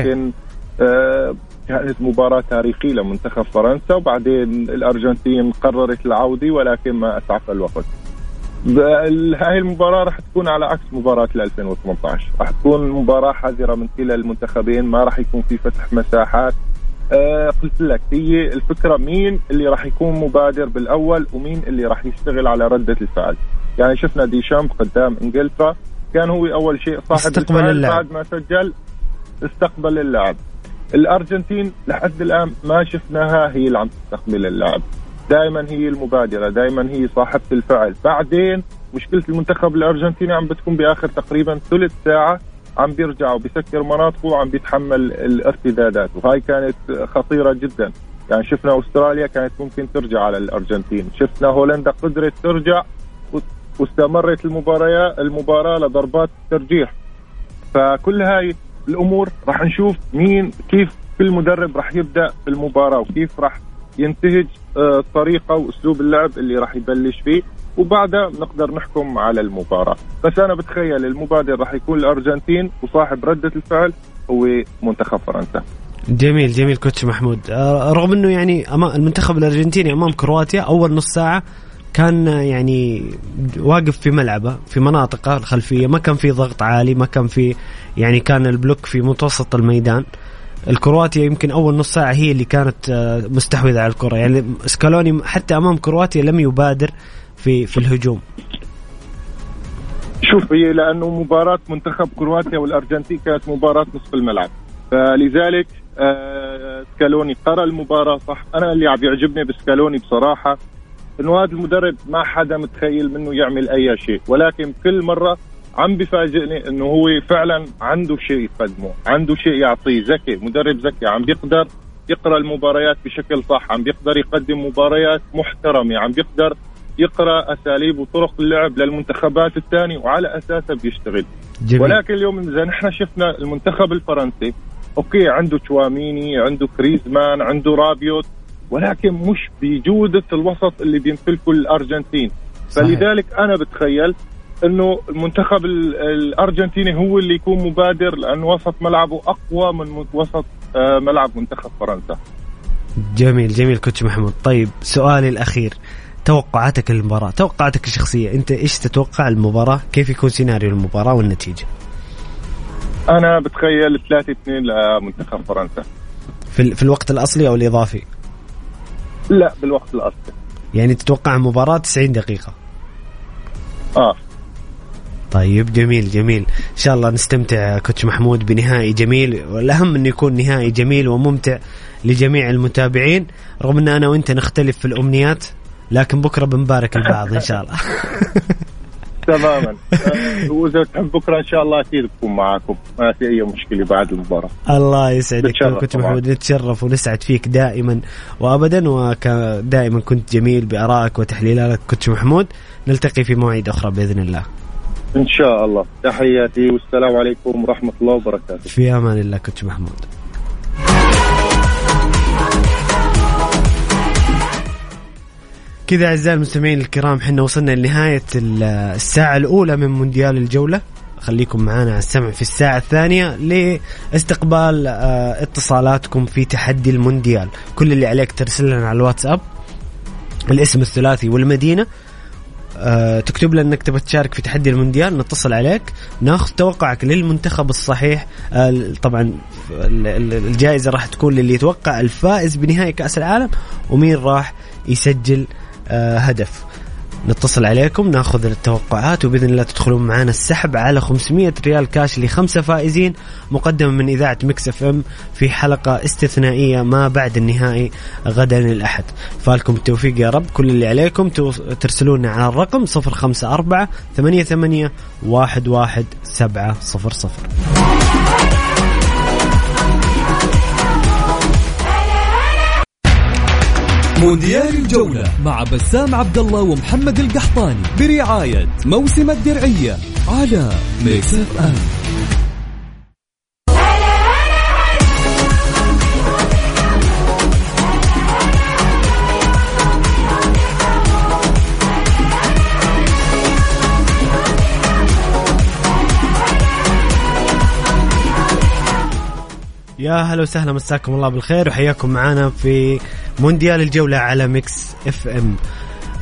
لكن آه كانت مباراة تاريخية لمنتخب فرنسا وبعدين الأرجنتين قررت العودة ولكن ما أسعف الوقت. هاي المباراة راح تكون على عكس مباراة 2018 راح تكون مباراة حذرة من كلا المنتخبين ما راح يكون في فتح مساحات. آه قلت لك هي الفكرة مين اللي راح يكون مبادر بالأول ومين اللي راح يشتغل على ردة الفعل؟ يعني شفنا ديشامب قدام إنجلترا. كان هو أول شيء صاحب استقبل اللعب بعد ما سجل استقبل اللعب الأرجنتين لحد الآن ما شفناها هي اللي عم تستقبل اللعب دائما هي المبادرة دائما هي صاحبة الفعل. بعدين مشكلة المنتخب الأرجنتيني عم بتكون بآخر تقريبا ثلث ساعة عم بيرجع وبيسكر مناطقه وعم بيتحمل الارتدادات وهاي كانت خطيرة جدا. يعني شفنا أستراليا كانت ممكن ترجع على الأرجنتين. شفنا هولندا قدرت ترجع. واستمرت المباراه المباراة لضربات ترجيح. فكل هاي الأمور راح نشوف مين كيف كل مدرب راح يبدأ المباراة وكيف راح ينتهج آه، طريقة وأسلوب اللعب اللي راح يبلش فيه. وبعدها نقدر نحكم على المباراة. بس أنا بتخيل المبادر راح يكون الأرجنتين وصاحب ردة الفعل هو منتخب فرنسا. جميل جميل كوتش محمود. آه، رغم إنه يعني المنتخب الأرجنتيني أمام كرواتيا أول نص ساعة كان يعني واقف في ملعبه في مناطقه الخلفيه ما كان في ضغط عالي ما كان في يعني كان البلوك في متوسط الميدان. الكرواتيا يمكن أول نص ساعة هي اللي كانت آه، مستحوذة على الكرة. يعني سكالوني حتى أمام كرواتيا لم يبادر في في الهجوم. شوف هي لأنه مباراة منتخب كرواتيا والأرجنتين كانت مباراة نصف الملعب. فلذلك آه سكالوني قرأ المباراة صح. أنا اللي عم يعجبني بسكالوني بصراحة إنه هذا المدرب ما حدا متخيل منه يعمل أي شيء. ولكن كل مرة عم بفاجئني إنه هو فعلا عنده شيء يقدمه عنده شيء يعطيه. ذكي مدرب ذكي عم بيقدر يقرأ المباريات بشكل صح عم بيقدر يقدم مباريات محترمة عم بيقدر يقرأ أساليب وطرق اللعب للمنتخبات الثانية وعلى اساسها بيشتغل. جميل. ولكن اليوم إذا نحن شفنا المنتخب الفرنسي okay عنده تشواميني عنده جريزمان عنده رابيوت ولكن مش بجودة الوسط اللي بيمتلكه الأرجنتين. صحيح. فلذلك أنا بتخيل إنه المنتخب الأرجنتيني هو اللي يكون مبادر لأنه وسط ملعبه أقوى من وسط آه، ملعب منتخب فرنسا. جميل جميل كوتش محمود. طيب سؤالي الأخير. توقعاتك للمباراة توقعاتك الشخصية أنت إيش تتوقع المباراة؟ كيف يكون سيناريو المباراة والنتيجة؟ أنا بتخيل 3 2 لمنتخب فرنسا. في, في الوقت الأصلي أو الإضافي؟ لا بالوقت الأصلي. يعني تتوقع مباراة 90 دقيقة. آه. طيب جميل جميل. إن شاء الله نستمتع كوتش محمود بنهائي جميل. والأهم إنه يكون نهائي جميل وممتع لجميع المتابعين رغم إن أنا وأنت نختلف في الأمنيات لكن بكرة بنبارك البعض إن شاء الله. تماما. وإذا تحب بكرة إن شاء الله أكيد بكون معاكم. ما في أي مشكلة بعد المباراة. الله يسعدك. كنت محمود نتشرف ونسعد فيك دائما وابدا. ودائما كنت جميل بارائك وتحليلاتك. كنت محمود. نلتقي في مواعيد أخرى بإذن الله. إن شاء الله. تحياتي والسلام عليكم ورحمة الله وبركاته. في أمان الله. كنت محمود. كذا أعزائي المستمعين الكرام حنا وصلنا لنهاية الساعة الأولى من مونديال الجولة. خليكم معنا على السمع في الساعة الثانية لاستقبال آه، اتصالاتكم في تحدي المونديال. كل اللي عليك ترسل لنا على الواتساب. الاسم الثلاثي والمدينة. أه تكتب لنا إنك تبغى تشارك في تحدي المونديال نتصل عليك. ناخذ توقعك للمنتخب الصحيح. أه طبعا الجائزة راح تكون للي يتوقع الفائز بنهائي كأس العالم. ومين راح يسجل؟ آه، هدف. نتصل عليكم ناخذ التوقعات وبإذن الله تدخلون معنا السحب على 500 ريال كاش لخمسة فائزين مقدمه من إذاعة مكس إف إم في حلقة استثنائية ما بعد النهائي غدا الاحد فالكم التوفيق يا رب كل اللي عليكم ترسلونا على الرقم 054 88 11700 مونديال الجولة مع بسام عبد الله ومحمد القحطاني برعاية موسم الدرعية على ميكس اف ام يا هلا وسهلا مساكم الله بالخير وحياكم معنا في مونديال الجولة على ميكس إف إم.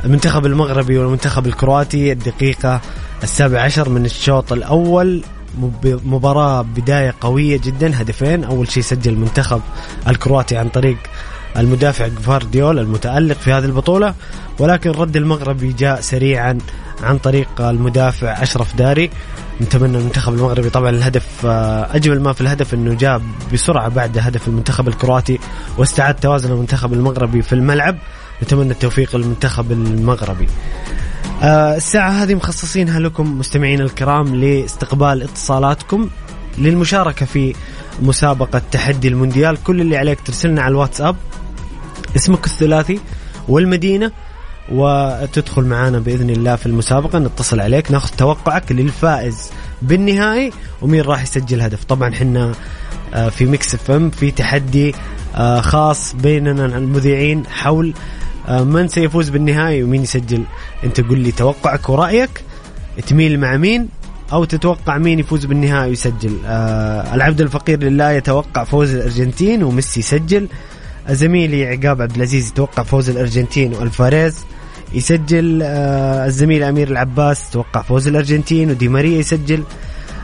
المنتخب المغربي والمنتخب الكرواتي الدقيقة السابع عشر من الشوط الأول. مباراة بداية قوية جدا هدفين. أول شيء سجل المنتخب الكرواتي عن طريق المدافع جفارديول المتألق في هذه البطولة. ولكن الرد المغربي جاء سريعا عن طريق المدافع أشرف داري. نتمنى المنتخب المغربي طبعا الهدف آه، أجمل ما في الهدف إنه جاء بسرعة بعد هدف المنتخب الكرواتي واستعاد توازن المنتخب المغربي في الملعب. نتمنى التوفيق للمنتخب المغربي. آه الساعة هذه مخصصينها لكم مستمعين الكرام لاستقبال اتصالاتكم للمشاركة في مسابقة تحدي المونديال. كل اللي عليك ترسلنا على الواتساب اسمك الثلاثي والمدينة وتدخل معنا بإذن الله في المسابقة. نتصل عليك ناخذ توقعك للفائز بالنهائي ومين راح يسجل هدف. طبعا حنا آه، في ميكس اف ام في تحدي آه، خاص بيننا المذيعين حول آه، من سيفوز بالنهائي ومين يسجل. أنت قل لي توقعك ورأيك تميل مع مين أو تتوقع مين يفوز بالنهائي ويسجل. العبد الفقير لله يتوقع فوز الأرجنتين وميسي يسجل. زميلي عقاب عبد العزيز يتوقع فوز الأرجنتين والفاريز. يسجل آه الزميل أمير العباس توقع فوز الأرجنتين ودي ماريا يسجل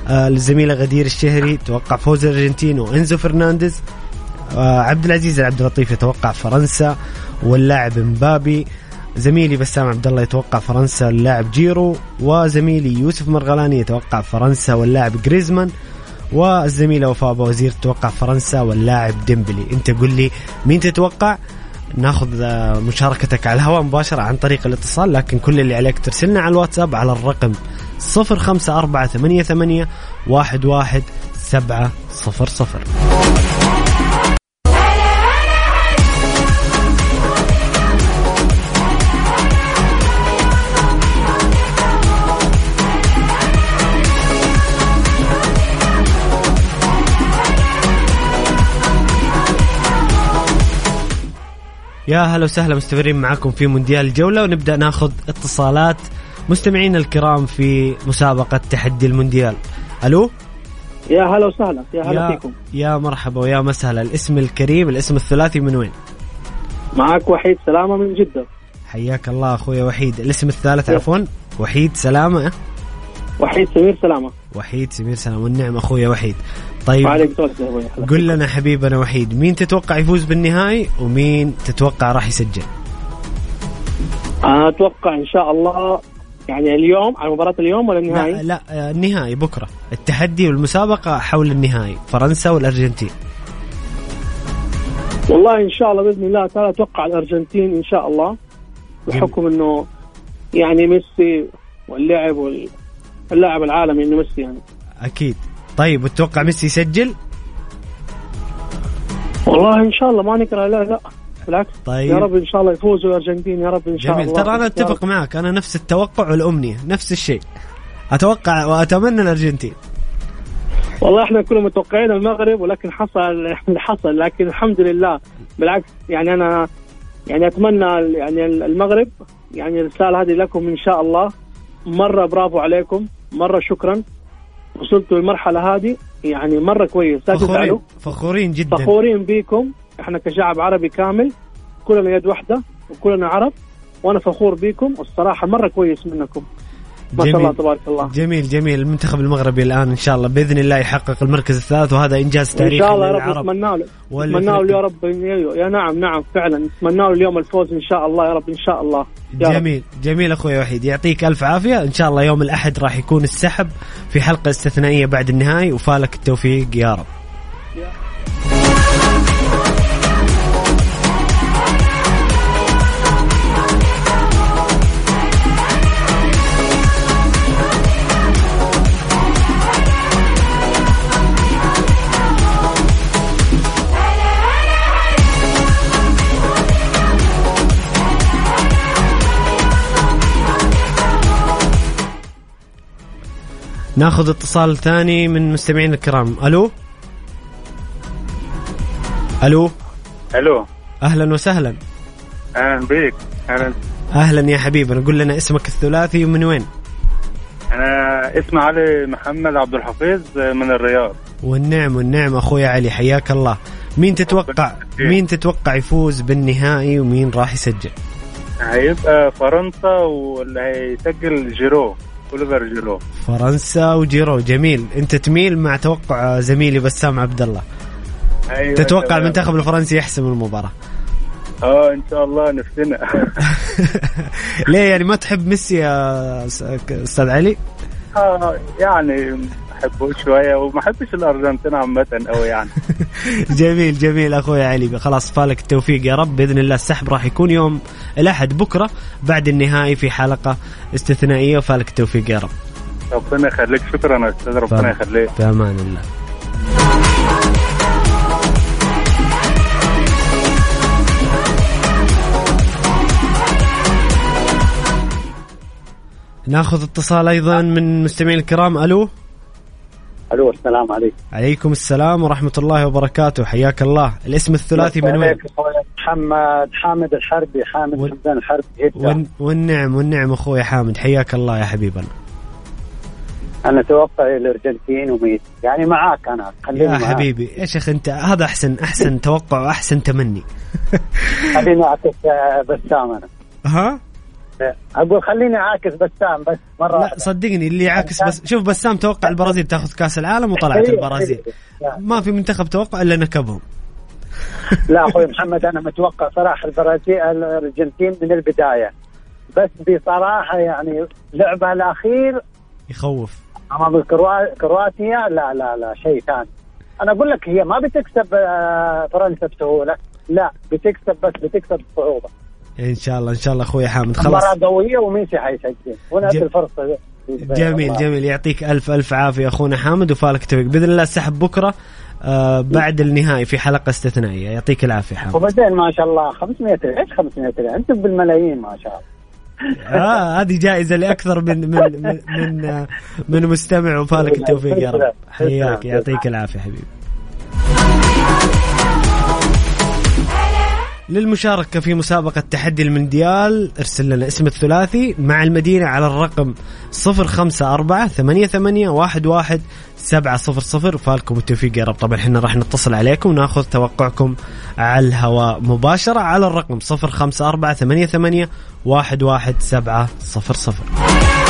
آه الزميله غدير الشهري توقع فوز الأرجنتين وإنزو فرنانديز آه عبد العزيز العبد اللطيف يتوقع فرنسا واللاعب مبابي زميلي بسام عبد الله يتوقع فرنسا واللاعب جيرو وزميلي يوسف مرغلاني يتوقع فرنسا واللاعب جريزمان والزميلة وفاء وزير تتوقع فرنسا واللاعب ديمبلي. أنت قل لي مين تتوقع؟ ناخذ مشاركتك على الهواء مباشرة عن طريق الاتصال لكن كل اللي عليك ترسلنا على الواتساب على الرقم 05488 11700 يا هلا وسهلا مستمرين معكم في مونديال الجولة ونبدأ ناخذ اتصالات مستمعينا الكرام في مسابقة تحدي المونديال. ألو؟ يا هلا وسهلا يا هلا فيكم. يا مرحبا ويا مسهلا. الاسم الكريم الاسم الثلاثي من وين؟ معك وحيد سلامة من جدة. حياك الله أخوي وحيد. الاسم الثالث عفوا وحيد سلامة وحيد سمير سلامة. وحيد سمير سلامة والنعم أخوي وحيد. طيب. قل لنا حبيبنا وحيد مين تتوقع يفوز بالنهائي ومين تتوقع راح يسجل؟ أنا أتوقع إن شاء الله يعني اليوم على مباراة اليوم ولا النهائي؟ لا, لا آه، النهائي بكرة. التحدي والمسابقة حول النهائي فرنسا والأرجنتين. والله إن شاء الله بإذن الله تعالى أتوقع الأرجنتين إن شاء الله بحكم إنه يعني ميسي واللعب واللاعب العالمي إنه ميسي يعني. أكيد. طيب وتتوقع ميسي يسجل؟ والله إن شاء الله ما نكره لا لا. بالعكس. طيب. يا رب إن شاء الله يفوزوا الأرجنتين يا رب إن شاء جميل. الله. ترى أنا أتفق معك أنا نفس التوقع والأمنية نفس الشيء. أتوقع وأتمنى الأرجنتين. والله إحنا كنا متوقعين المغرب ولكن حصل اللي حصل لكن الحمد لله. بالعكس يعني أنا يعني أتمنى يعني المغرب يعني الرسالة هذه لكم إن شاء الله. مرة برافو عليكم مرة شكرا. وصلتوا للمرحلة هذه يعني مرة كويس. لا فخورين فخورين جدا. فخورين بيكم إحنا كشعب عربي كامل كلنا يد واحدة وكلنا عرب وأنا فخور بيكم والصراحة مرة كويس منكم. ما شاء الله تبارك الله. جميل جميل. المنتخب المغربي الآن إن شاء الله بإذن الله يحقق المركز الثالث وهذا إنجاز تاريخي ان شاء الله يا رب نتمنى له. نتمنى له يا رب. يا نعم نعم فعلا. نتمنى له اليوم الفوز إن شاء الله يا رب إن شاء الله. جميل رب. جميل أخوي وحيد. يعطيك ألف عافية. إن شاء الله يوم الأحد راح يكون السحب في حلقة استثنائية بعد النهائي وفالك التوفيق يا رب. ناخذ اتصال ثاني من مستمعين الكرام. ألو؟ ألو؟ ألو. أهلا وسهلا. أهلا بك أهلا. أهلا يا حبيبنا قول لنا اسمك الثلاثي ومن وين؟ أنا اسمي علي محمد عبد الحفيظ من الرياض. والنعم والنعم أخوي علي. حياك الله. مين تتوقع مين تتوقع يفوز بالنهائي ومين راح يسجل؟ هيبقى فرنسا واللي هيسجل جيرو. أوليفر جيرو. فرنسا وجيرو. جميل. أنت تميل مع توقع زميلي بسام عبد الله أيوة تتوقع المنتخب الفرنسي يحسم المباراة؟ آه إن شاء الله نفسنا ليه يعني ما تحب ميسي يا أستاذ علي؟ آه يعني بحبه شوية وما احبش الأرجنتين عامة قوي يعني. جميل جميل أخوي علي. خلاص فالك التوفيق يا رب. بإذن الله السحب راح يكون يوم الأحد بكرة بعد النهائي في حلقة استثنائية. وفالك التوفيق يا رب. ربنا يخليك. شكرا أستاذ ربنا يخليك. في أمان الله. ناخذ اتصال أيضا من مستمعين الكرام. ألو؟ ألو السلام عليكم. عليكم السلام ورحمة الله وبركاته. حياك الله. الاسم الثلاثي من وين؟ محمد. حامد الحربي حامد و... حمدان الحربي ون... والنعم والنعم أخوي حامد. حياك الله يا حبيبنا أنا أتوقع الأرجنتين وميسي يعني معاك أنا. خليني يا معاك. حبيبي يا شيخ أنت؟ هذا أحسن أحسن توقع واحسن تمني. خليني أعطيك بسام أنا. ها؟ أقول خليني عاكس بسام بس مرة لا صدقني اللي عاكس بس شوف بسام توقع البرازيل تاخذ كأس العالم وطلعت البرازيل. ما في منتخب توقع إلا نكبهم. لا أخوي محمد أنا متوقع صراحة البرازيل الأرجنتين من البداية. بس بصراحة يعني لعبها الأخير. يخوف. امام كرواتيا لا لا لا شيء ثاني. أنا أقول لك هي ما بتكسب آه، فرنسا بسهولة. لا بتكسب بس بتكسب بصعوبة. إن شاء الله إن شاء الله أخوي حامد خلاص. مباراه قوية وميسي حيسجل. ونفس الفرصة. جميل جميل. يعطيك ألف ألف عافية أخونا حامد وفالك التوفيق بإذن الله السحب بكرة آه بعد النهائي في حلقة استثنائية. يعطيك العافية حامد. وبعدين ما شاء الله 500 إيش 500 أنتم بالملايين ما شاء الله. آه هذه جائزة لأكثر من من من من, من مستمع وفالك التوفيق يا رب. حياك يعطيك العافية حبيبي. للمشاركة في مسابقة تحدي المونديال ارسل لنا اسم الثلاثي مع المدينة على الرقم 054 88 11 700 وفالكم التوفيق يا رب. طبعا إحنا راح نتصل عليكم وناخذ توقعكم على الهواء مباشرة على الرقم 054 88 11 700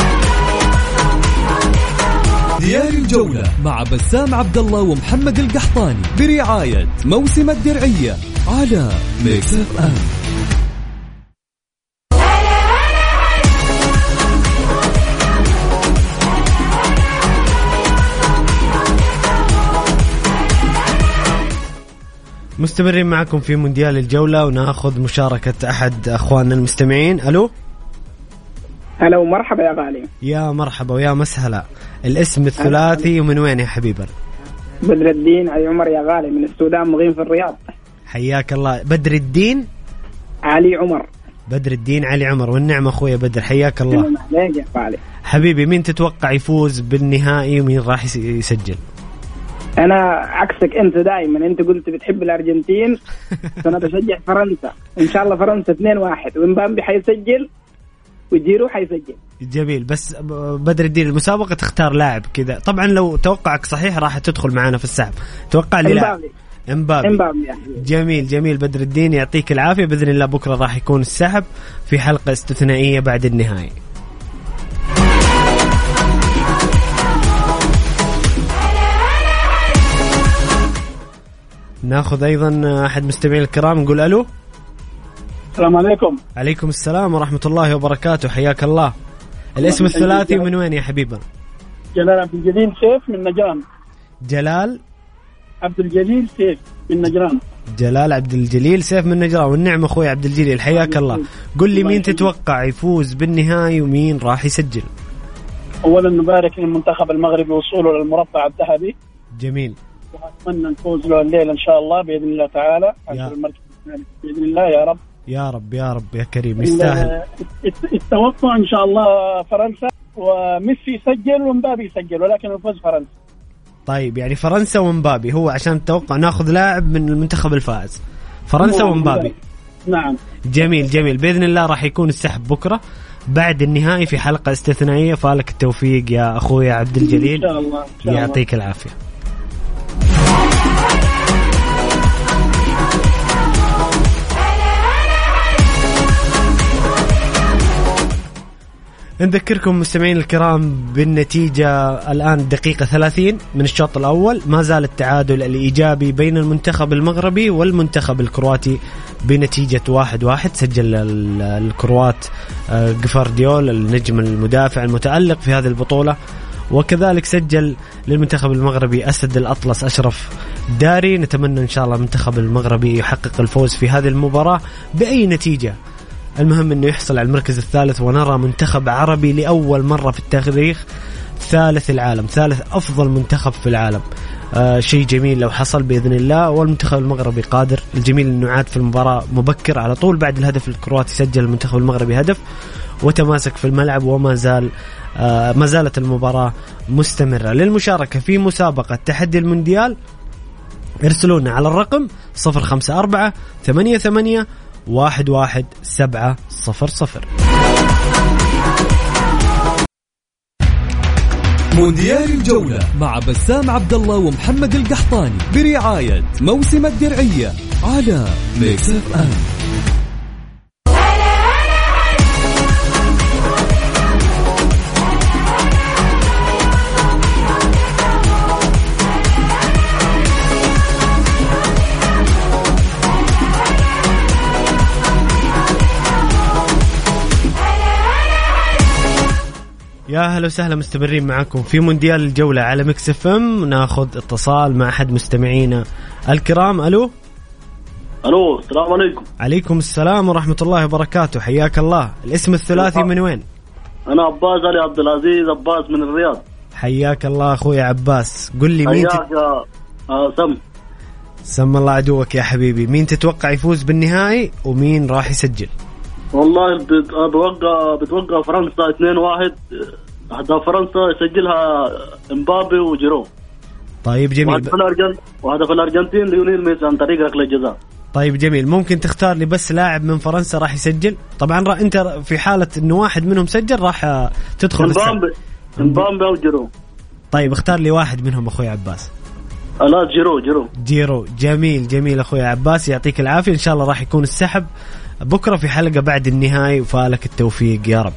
ديال الجولة مع بسام عبد الله ومحمد القحطاني برعاية موسم الدرعية على ميكس اف ام مستمرين معكم في مونديال الجولة وناخذ مشاركة أحد أخواننا المستمعين. ألو؟ هلا ومرحبا يا غالي. يا مرحبا ويا مسهلا. الاسم الثلاثي ومن وين يا حبيبنا بدر الدين علي عمر يا غالي من السودان مغيم في الرياض. حياك الله. بدر الدين؟ علي عمر. بدر الدين علي عمر. والنعم أخويا بدر حياك الله. يا غالي. حبيبي مين تتوقع يفوز بالنهائي ومين راح يسجل؟ أنا عكسك أنت دائما أنت قلت بتحب الأرجنتين فانا بشجع فرنسا. إن شاء الله فرنسا 2 1 ومبامبي حيسجل. وجيرو حيسجل. جميل. بس بدر الدين المسابقة تختار لاعب كذا. طبعا لو توقعك صحيح راح تدخل معنا في السحب. توقع لي لاعب. إمبابي. إمبابي. جميل جميل. بدر الدين يعطيك العافية. بإذن الله بكرة راح يكون السحب في حلقة استثنائية بعد النهايه ناخذ أيضا أحد مستمعين الكرام نقول ألو. السلام عليكم. عليكم السلام ورحمة الله وبركاته. حياك الله. الاسم الثلاثي من وين يا حبيبنا جلال عبد الجليل سيف من نجران. جلال؟ عبد الجليل سيف من نجران. جلال عبد الجليل سيف من نجران. والنعم أخوي عبد الجليل. حياك الله قل لي مين تتوقع يفوز بالنهائي ومين راح يسجل؟ اولا نبارك للمنتخب المغربي وصوله للمربع الذهبي. جميل. وأتمنى نفوز له الليلة إن شاء الله بإذن الله تعالى. عشان المركز بإذن الله. يا رب. يا رب يا رب يا كريم يستاهل. التوقع إن شاء الله فرنسا وميسي يسجل ومبابي يسجل ولكن الفوز فرنسا. طيب يعني فرنسا ومبابي هو عشان التوقع ناخذ لاعب من المنتخب الفائز. فرنسا نعم. ومبابي. نعم. جميل جميل. بإذن الله راح يكون السحب بكرة. بعد النهائي في حلقة استثنائية فالك التوفيق يا أخوي عبد الجليل. إن شاء الله, إن شاء الله. يعطيك العافية. نذكركم مستمعين الكرام بالنتيجة الآن دقيقة 30 من الشوط الأول. ما زال التعادل الإيجابي بين المنتخب المغربي والمنتخب الكرواتي بنتيجة واحد واحد. سجل الكروات جفارديول النجم المدافع المتألق في هذه البطولة وكذلك سجل للمنتخب المغربي أسد الأطلس أشرف داري. نتمنى إن شاء الله المنتخب المغربي يحقق الفوز في هذه المباراة بأي نتيجة. المهم أنه يحصل على المركز الثالث ونرى منتخب عربي لأول مرة في التاريخ ثالث العالم ثالث أفضل منتخب في العالم. آه شيء جميل لو حصل بإذن الله والمنتخب المغربي قادر. الجميل إنه عاد في المباراة مبكر على طول بعد الهدف الكرواتي سجل المنتخب المغربي هدف وتماسك في الملعب وما زال آه ما زالت المباراة مستمرة. للمشاركة في مسابقة تحدي المونديال ارسلونا على الرقم 054 88 11700 مونديال الجولة مع بسام عبد الله ومحمد القحطاني برعاية موسم الدرعية على Mix FM يا هلا وسهلا مستمرين معكم في مونديال الجولة على Mix FM. ناخذ اتصال مع أحد مستمعينا الكرام. ألو؟ ألو السلام عليكم. عليكم السلام ورحمة الله وبركاته. حياك الله. الاسم الثلاثي من وين؟ أنا عباس علي عبد العزيز عباس من الرياض. حياك الله أخوي عباس. قل لي مين حياك يا آه سم. سم الله عدوك يا حبيبي. مين تتوقع يفوز بالنهائي ومين راح يسجل؟ والله بت- بتوقع بتوقع فرنسا 2 1 اهداف فرنسا يسجلها إمبابي وجيرو. طيب جميل. وهدف الارجنتين وهدف الأرجنتين ليونيل ميسي عن طريق ركله جزاء طيب جميل. ممكن تختار لي بس لاعب من فرنسا راح يسجل؟ طبعا را أنت في حالة إنه واحد منهم سجل راح تدخل امبابي إمبابي أو جيرو. طيب اختار لي واحد منهم أخوي عباس. لا جيرو جيرو. جيرو. جميل جميل أخوي عباس. يعطيك العافية. إن شاء الله راح يكون السحب. بكرة في حلقة بعد النهاية وفالك التوفيق يا رب.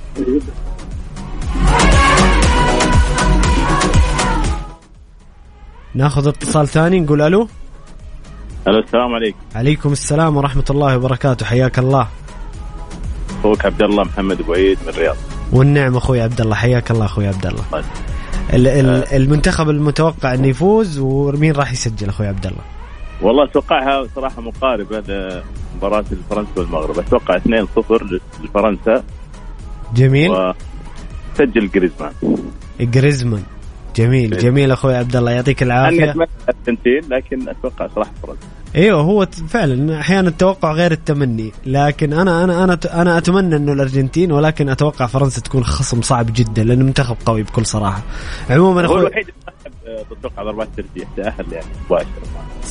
ناخذ اتصال ثاني نقول ألو. ألو السلام عليكم. عليكم السلام ورحمة الله وبركاته حياك الله. أخوك عبد الله محمد أبو عيد من الرياض. والنعم أخوي عبد الله حياك الله أخوي عبد الله. طيب. ال- ال- المنتخب المتوقع إنه يفوز ومين راح يسجل أخوي عبد الله؟ والله اتوقعها صراحة مقاربه لمباراه الفرنسا والمغرب. أتوقع 2-0 لفرنسا. جميل. وسجل جريزمان. جريزمان. جميل. جميل. أخوي عبد الله. يعطيك أنا العافيه أتمنى الارجنتين لكن أتوقع صراحة فرنسا. إيوه هو فعلا أحيانا التوقع غير التمني. لكن أنا أنا أنا أنا أتمنى إنه الأرجنتين ولكن أتوقع فرنسا تكون خصم صعب جدا لأنه منتخب قوي بكل صراحة. عموما هو أخوي الوحيد اللي صاحب أتوقع ضربات ترجيح تاهل يعني مباشرة.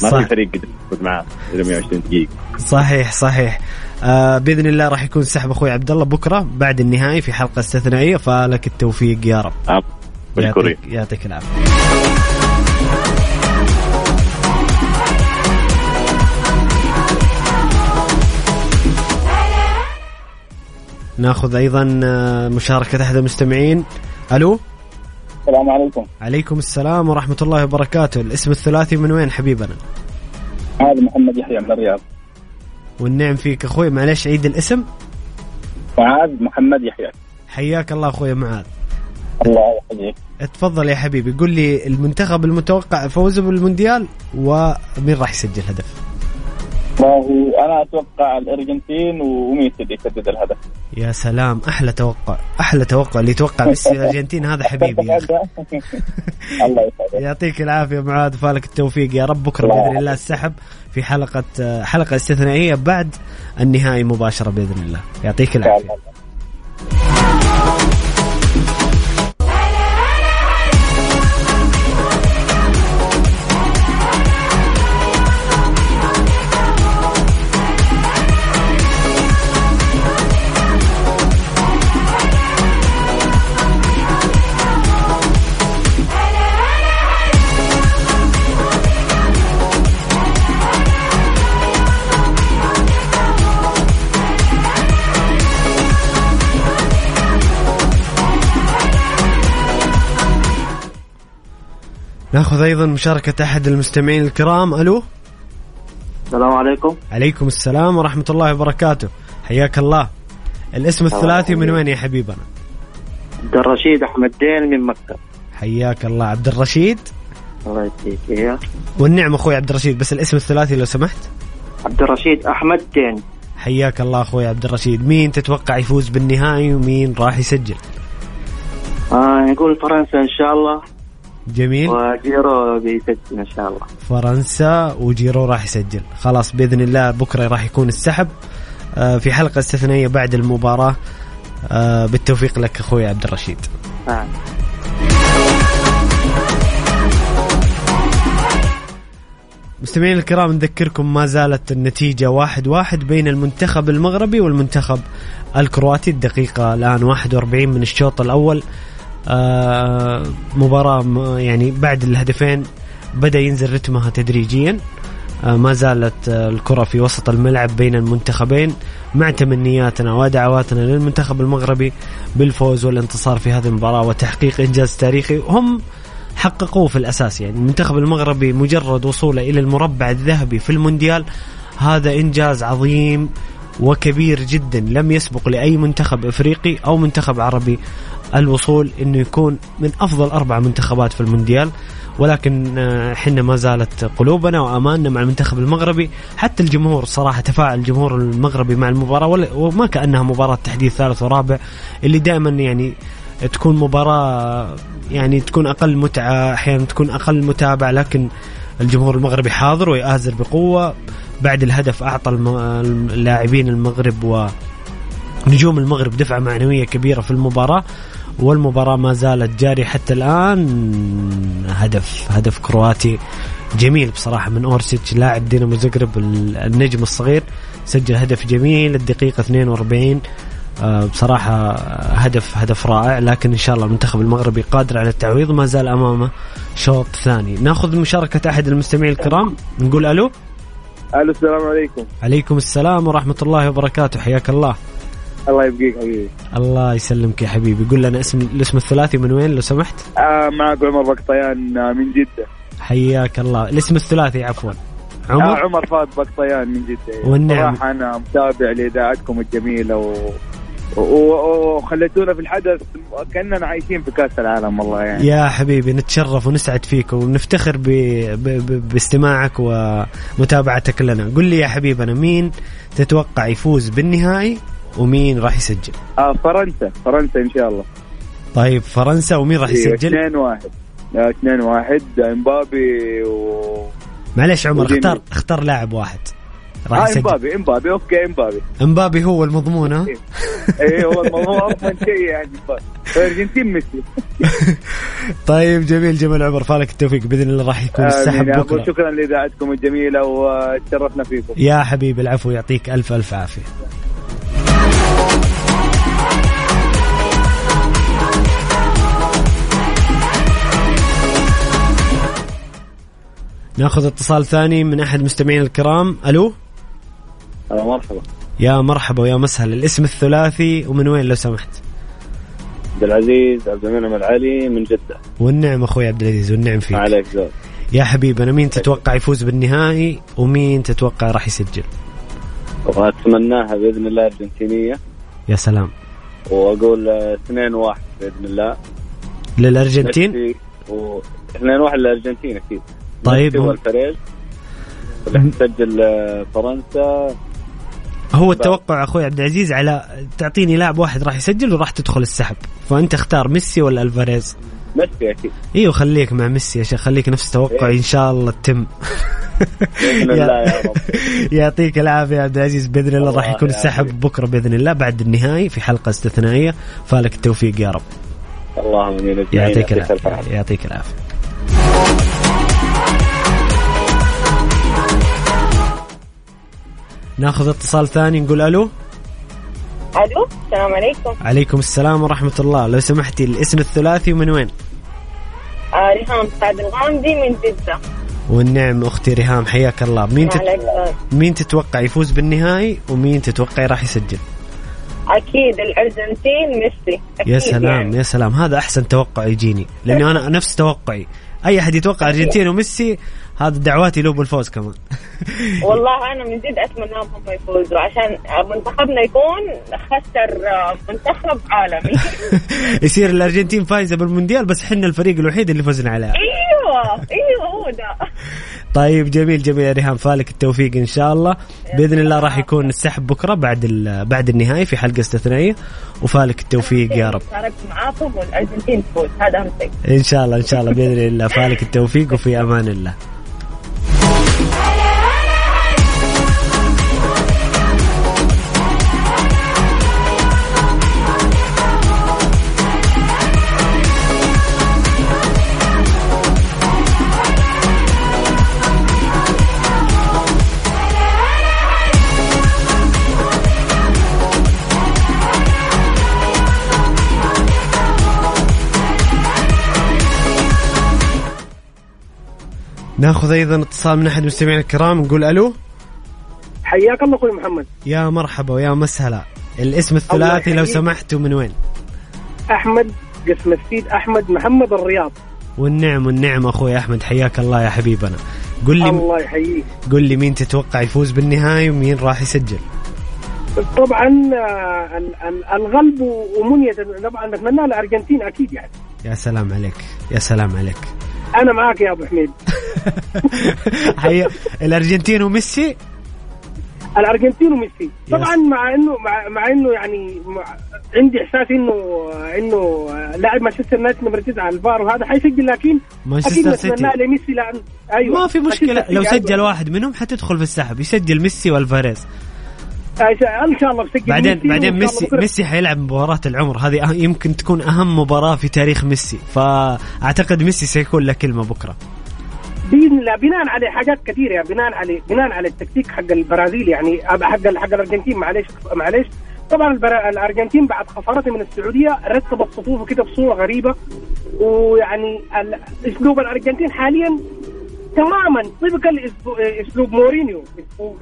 ما. في فريق قدر يفوز معاه إلى 120 دقيقة. صحيح صحيح. آه بإذن الله راح يكون سحب أخوي عبد الله بكرة بعد النهائي في حلقة استثنائية فلك التوفيق يا رب. آه، مشكورين. يعطيك, يعطيك العافية. ناخذ أيضا آه، مشاركة أحد المستمعين. ألو؟ السلام عليكم. عليكم السلام ورحمة الله وبركاته. الاسم الثلاثي من وين حبيبنا؟ هذا محمد يحيى من الرياض. والنعم فيك أخوي. معلش عيد الاسم؟ معاذ محمد يحيى. حياك الله أخوي معاذ. الله يحييك. تفضل يا حبيبي. قل لي المنتخب المتوقع فوزه بالمونديال ومين راح يسجل هدف؟ والله أنا أتوقع الأرجنتين وميسي اللي يسدد الهدف. يا سلام أحلى توقع أحلى توقع اللي يتوقع ميسي الأرجنتين هذا حبيبي يا الله يسعدك. يعطيك العافية معاذ فالك التوفيق يا رب بكرة بإذن الله السحب في حلقة حلقة استثنائية بعد النهائي مباشرة بإذن الله. يعطيك العافية. ناخذ أيضا مشاركة أحد المستمعين الكرام. ألو؟ السلام عليكم. عليكم السلام ورحمة الله وبركاته. حياك الله. الاسم الثلاثي من وين يا حبيبنا؟ عبد الرشيد أحمد دين من مكة. حياك الله. عبد الرشيد؟ الله يديك اياه والنعم أخوي عبد الرشيد بس الاسم الثلاثي لو سمحت. عبد الرشيد أحمد تاني حياك الله أخوي عبد الرشيد. مين تتوقع يفوز بالنهائي ومين راح يسجل؟ آه نقول فرنسا إن شاء الله. جميل. وجيرو بيسجل إن شاء الله. فرنسا وجيرو راح يسجل. خلاص بإذن الله بكرة راح يكون السحب. آه، في حلقة استثنائية بعد المباراة. آه، بالتوفيق لك أخوي عبد الرشيد. آه. مستمعين الكرام نذكركم ما زالت النتيجة واحد واحد بين المنتخب المغربي والمنتخب الكرواتي. الدقيقة الآن 41 من الشوط الأول. مباراة م- يعني بعد الهدفين بدأ ينزل رتمها تدريجيا. آه ما زالت آه الكرة في وسط الملعب بين المنتخبين مع تمنياتنا ودعواتنا للمنتخب المغربي بالفوز والانتصار في هذه المباراة وتحقيق إنجاز تاريخي. هم حققوه في الأساس. يعني المنتخب المغربي مجرد وصوله إلى المربع الذهبي في المونديال هذا إنجاز عظيم وكبير جدا. لم يسبق لأي منتخب إفريقي أو منتخب عربي الوصول إنه يكون من أفضل أربع منتخبات في المونديال ولكن آه، حنا ما زالت قلوبنا وأماننا مع المنتخب المغربي. حتى الجمهور صراحة تفاعل الجمهور المغربي مع المباراة وما كأنها مباراة تحديث ثالث ورابع اللي دائما يعني تكون مباراة يعني تكون أقل متعة أحيانا تكون أقل متابعة لكن الجمهور المغربي حاضر ويآزر بقوة. بعد الهدف الم- اللاعبين المغرب ونجوم المغرب دفعة معنوية كبيرة في المباراة. والمباراة ما زالت جارية حتى الآن. هدف هدف كرواتي جميل بصراحة من أورسيتش لاعب دينامو زغرب النجم الصغير. سجل هدف جميل الدقيقة 42 آه، بصراحة هدف هدف رائع. لكن إن شاء الله المنتخب المغربي قادر على التعويض ما زال أمامه شوط ثاني. نأخذ مشاركة أحد المستمعين الكرام. نقول ألو. ألو السلام عليكم. عليكم السلام ورحمة الله وبركاته. حياك الله. الله يبقيك حبيبي. الله يسلمك يا حبيبي. قول لنا اسم الاسم الثلاثي من وين لو سمحت؟ آه معك عمر بقطيان آه، من جدة. حياك الله. الاسم الثلاثي عفوا. عمر آه عمر؟ فهد بقطيان من جدة. والنعم. صراحة أنا متابع لإذاعتكم الجميلة و... وخليتونا في الحدث. كأننا عايشين في كأس العالم والله يعني. يا حبيبي نتشرف ونسعد فيك ونفتخر ب... ب... ب... باستماعك ومتابعتك لنا. قل لي يا حبيبنا مين تتوقع يفوز بالنهائي؟ ومين راح يسجل؟ آه فرنسا. فرنسا إن شاء الله. طيب فرنسا ومين راح يسجل؟ 2 1 2 1 إمبابي و معلش عمر وديني. اختار اختار لاعب واحد. راح آه إمبابي إمبابي. أوكي إمبابي. إمبابي هو المضمون ها؟ إيه. هو الموضوع اضمن شيء يعني. الارجنتين ميسي. طيب جميل جمال عمر. فالك التوفيق. بإذن الله راح يكون السحب بكرة. شكرا لإذاعتكم الجميلة وتشرفنا فيكم. يا حبيبي العفو يعطيك ألف ألف عافية. ناخذ اتصال ثاني من أحد مستمعين الكرام. ألو؟ هلا مرحبا. يا مرحبا ويا مسهلا. الاسم الثلاثي ومن وين لو سمحت؟ عبد العزيز عبد المنعم العلي من جدة. والنعم أخوي عبد العزيز والنعم فيك. عليك زود. يا حبيبنا مين تتوقع يفوز بالنهائي ومين تتوقع راح يسجل؟ وأتمناها بإذن الله ارجنتينيه يا سلام. وأقول 2 1 بإذن الله. للأرجنتين؟ و 2 1 للأرجنتين أكيد. طيب. راح تسجل آه، فرنسا. هو التوقع أخوي عبد العزيز على تعطيني لاعب واحد راح يسجل وراح تدخل السحب. فأنت اختار ميسي ولا ألفاريز؟ ميسي أكيد. أيوه خليك مع ميسي يا شيخ خليك نفس توقعي إن شاء الله تتم. يعطيك العافية يا عبد العزيز بإذن الله راح يكون. السحب بكرة بإذن الله بعد النهائي في حلقة استثنائية. فالك التوفيق يا رب. اللهم. يعطيك العافية. عافيه يعطيك العافية. ناخذ اتصال ثاني نقول ألو؟ ألو السلام عليكم. عليكم السلام ورحمة الله. لو سمحتي الاسم الثلاثي ومن وين؟ آه ريهام سعد الغامدي من جدة. والنعم أختي ريهام حياك الله. مين تت... مين تتوقع يفوز بالنهائي ومين تتوقع راح يسجل؟ أكيد الأرجنتين ميسي. يا سلام يعني. يا سلام. هذا أحسن توقع يجيني لأنه أنا نفس توقعي. أي أحد يتوقع أرجنتين وميسي هذا دعواتي له بالفوز كمان. والله أنا من جد اتمناهم هم يفوزوا عشان منتخبنا يكون خسر منتخب عالمي. يصير الأرجنتين فايزة بالمونديال بس حنا الفريق الوحيد اللي فزنا عليها. أيوه أيوه هو ده. طيب جميل جميل يا ريهام فالك التوفيق إن شاء الله. بإذن الله راح يكون السحب بكرة بعد بعد النهائي في حلقة استثنائيه وفالك التوفيق يا رب. شاركت معاكم والأرجنتين تفوز هذا أهم شيء. إن شاء الله إن شاء الله بإذن الله. فالك التوفيق وفي أمان الله. Bye. ناخذ أيضا اتصال من أحد المستمعين الكرام نقول ألو. حياك الله أخوي محمد. يا مرحبا ويا مسهلا. الاسم الثلاثي لو سمحتوا من وين؟ أحمد قسم السيد أحمد محمد الرياض. والنعم والنعم أخوي أحمد حياك الله يا حبيبنا. قل لي الله يحييك. قل لي مين تتوقع يفوز بالنهائي ومين راح يسجل؟ طبعا آه، الغلب ومنية طبعا نتمنى الارجنتين أكيد يعني. يا سلام عليك يا سلام عليك. أنا معاك يا أبو حميد. حي... الأرجنتين وميسي؟ الأرجنتين وميسي. طبعا مع انه مع, مع إنه يعني مع عندي إحساس انه إنه لاعب مانشستر يونايتد نمرة تسعة الفار وهذا حيسجل لكن مانشستر سيتي. لميسي لأن أيوه. ما في مشكلة. لو سجل واحد منهم حتدخل في السحب يسجل ميسي والفاريز. ان شاء الله بسجل بعدين ميسي؟ بعدين ميسي ميسي حيلعب مباراة العمر. هذه أه- يمكن تكون أهم مباراة في تاريخ ميسي. فأعتقد ميسي سيكون له كلمة بكرة. بإذن الله. بناء على حاجات كثيرة يعني. بناء على بناء على التكتيك حق البرازيل يعني. حق حق الأرجنتين. معلش معلش طبعا الأرجنتين بعد خسارتها من السعودية رتبت صفوفه كده بصورة غريبة. ويعني أسلوب الأرجنتين حاليا تماما. طبق أسلوب مورينيو.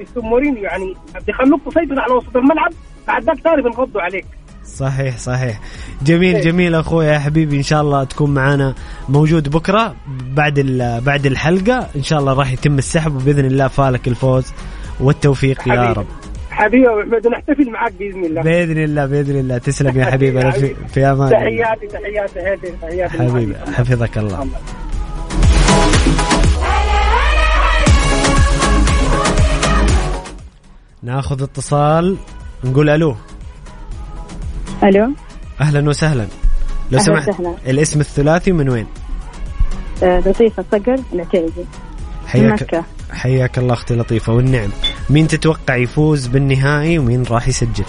أسلوب مورينيو يعني بيخلوك تسيطر على وسط الملعب. بعد ذاك ثاني بنغضوا عليك. صحيح صحيح. جميل إيه. جميل أخوي يا حبيبي. إن شاء الله تكون معنا موجود بكرة بعد بعد الحلقة. إن شاء الله راح يتم السحب وبإذن الله فالك الفوز والتوفيق حبيبي. يا رب. حبيبي أحمد نحتفل معك بإذن الله. بإذن الله بإذن الله. تسلم يا حبيبي في, في أمان. تحياتي تحياتي تحياتي. حبيبي حفظك الله, الله. ناخذ اتصال نقول ألو. ألو. أهلا وسهلا. لو سمحت. الاسم الثلاثي من وين؟ آه لطيفة صقر العتيبي حياك حياك الله أختي لطيفة والنعم. مين تتوقع يفوز بالنهائي ومين راح يسجل؟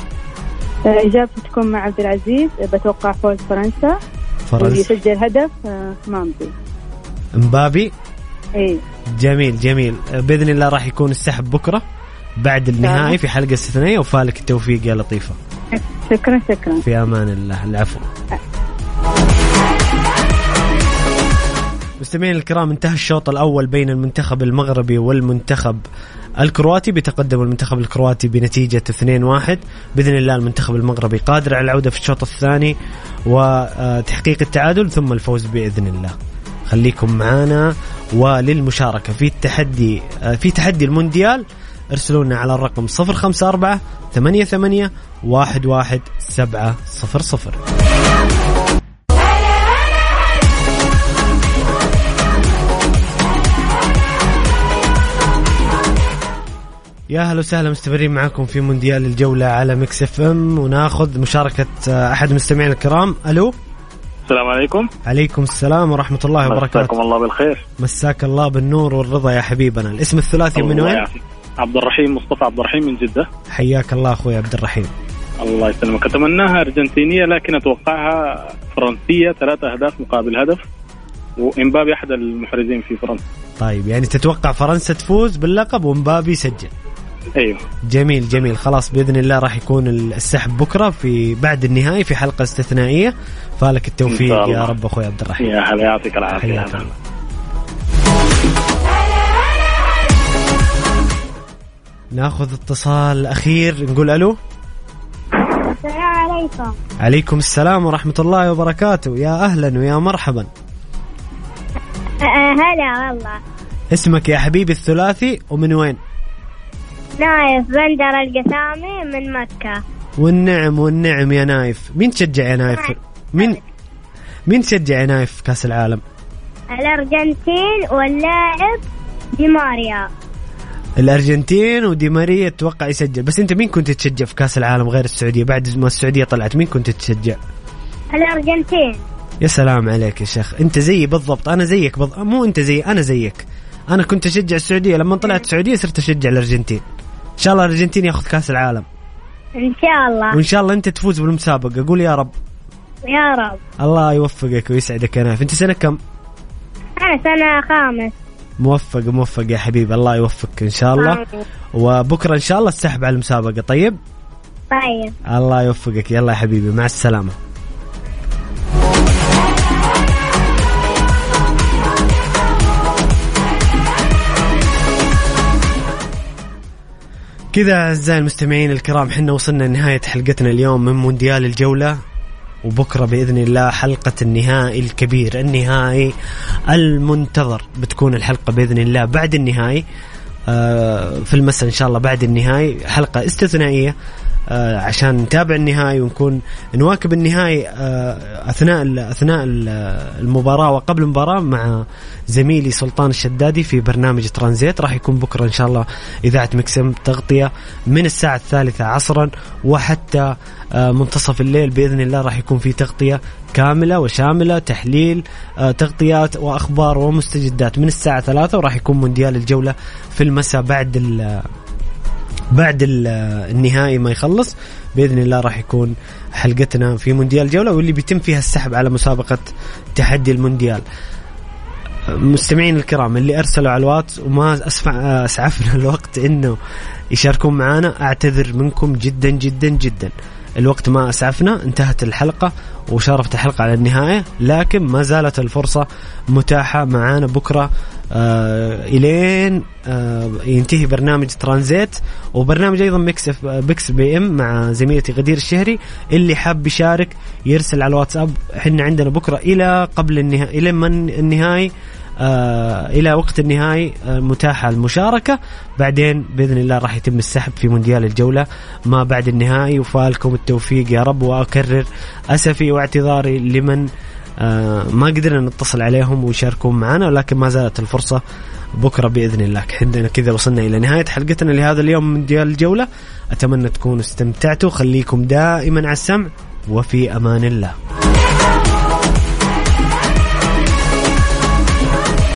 آه اجابتي تكون مع عبد العزيز بتوقع فوز فرنسا. فرنسا. يسجل هدف آه مامبي. مبابي؟ إي. جميل جميل. بإذن الله راح يكون السحب بكرة. بعد النهائي في حلقة استثنائيه وفالك التوفيق يا لطيفة. شكرا شكرا. في أمان الله. العفو. مستمعين الكرام انتهى الشوط الأول بين المنتخب المغربي والمنتخب الكرواتي. بيتقدم المنتخب الكرواتي بنتيجة 2-1 بإذن الله المنتخب المغربي قادر على العودة في الشوط الثاني وتحقيق التعادل ثم الفوز بإذن الله. خليكم معنا وللمشاركة في التحدي في تحدي المونديال. ارسلوا لنا على الرقم 054 88 11700 يا أهلا وسهلا مستمرين معكم في مونديال الجولة على Mix FM وناخذ مشاركة أحد المستمعين الكرام. ألو؟ السلام عليكم. عليكم السلام ورحمة الله وبركاته. مساكم الله بالخير. مساك الله بالنور والرضا يا حبيبنا. الاسم الثلاثي من وين؟ عبد الرحيم مصطفى عبد الرحيم من جدة. حياك الله أخوي عبد الرحيم الله يسلمك. أتمناها أرجنتينية لكن أتوقعها فرنسية ثلاثة أهداف مقابل هدف. وإمبابي أحد المحرزين في فرنسا. طيب يعني تتوقع فرنسا تفوز باللقب ومبابي يسجل. أيوه. جميل جميل. خلاص بإذن الله راح يكون السحب بكرة في بعد النهائي في حلقة استثنائية. فالك التوفيق يا رب أخوي عبد الرحيم يا هلا يعطيك العافية. ناخذ اتصال أخير نقول ألو؟ السلام عليكم. عليكم السلام ورحمة الله وبركاته. يا أهلا ويا مرحبا. أه، هلا والله. اسمك يا حبيبي الثلاثي ومن وين؟ نايف بندر القسامي من مكة. والنعم والنعم يا نايف. مين تشجع يا نايف؟ مين؟ مين تشجع يا نايف في كأس العالم؟ الأرجنتين واللاعب دي ماريا. الأرجنتين ودي ماريا أتوقع يسجل. بس أنت مين كنت تشجع في كأس العالم غير السعودية؟ بعد ما السعودية طلعت مين كنت تشجع؟ الأرجنتين. يا سلام عليك يا شيخ. أنت زيي بالضبط. أنا زيك بالضبط مو أنت زي أنا زيك. أنا كنت أشجع السعودية. لما طلعت السعودية صرت أشجع الأرجنتين. إن شاء الله الأرجنتين ياخذ كأس العالم. إن شاء الله. وإن شاء الله أنت تفوز بالمسابقة. قول يا رب. يا رب. الله يوفقك ويسعدك يا نايف. أنت سنة كم؟ أنا سنة خامس. موفق موفق يا حبيبي الله يوفقك إن شاء الله. وبكرة إن شاء الله السحب على المسابقة طيب؟ طيب. الله يوفقك يلا يا حبيبي مع السلامة. كذا أعزائي المستمعين الكرام حنا وصلنا لنهاية حلقتنا اليوم من مونديال الجولة. وبكرة بإذن الله حلقة النهائي الكبير النهائي المنتظر بتكون الحلقة بإذن الله بعد النهائي. آه، في المساء إن شاء الله بعد النهائي حلقة استثنائية. عشان نتابع النهائي ونكون نواكب النهائي آه، أثناء أثناء ال- المباراة وقبل المباراة مع زميلي سلطان الشدادي في برنامج ترانزيت. راح يكون بكرة إن شاء الله إذاعة مكسم تغطية من الساعة الثالثة عصرا وحتى آه، منتصف الليل بإذن الله راح يكون في تغطية كاملة وشاملة تحليل آه، تغطيات وأخبار ومستجدات من الساعة ثلاثة وراح يكون مونديال الجولة في المساء بعد بعد ال- النهائي ما يخلص بإذن الله راح يكون حلقتنا في مونديال الجوله واللي بيتم فيها السحب على مسابقة تحدي المونديال. مستمعين الكرام اللي أرسلوا على الواتس وما اسفع أسعفنا الوقت إنه يشاركون معنا أعتذر منكم جدا جدا جدا. الوقت ما أسعفنا انتهت الحلقة وشارفت الحلقة على النهاية لكن ما زالت الفرصة متاحة معانا بكرة آه إلين آه ينتهي برنامج ترانزيت وبرنامج أيضا Mix بيكس PM مع زميلتي غدير الشهري اللي حاب يشارك يرسل على الواتساب إحنا عندنا بكرة إلى قبل النهائي إلى من النهائي آه إلى وقت النهائي آه متاحة المشاركة. بعدين بإذن الله راح يتم السحب في مونديال الجولة ما بعد النهائي وفالكم التوفيق يا رب وأكرر أسفي واعتذاري لمن ما قدرنا نتصل عليهم ويشاركون معنا ولكن ما زالت الفرصة بكرة بإذن الله. عندنا كذا وصلنا إلى نهاية حلقتنا لهذا اليوم من مونديال الجولة. أتمنى تكونوا استمتعتوا. خليكم دائما على السمع وفي أمان الله.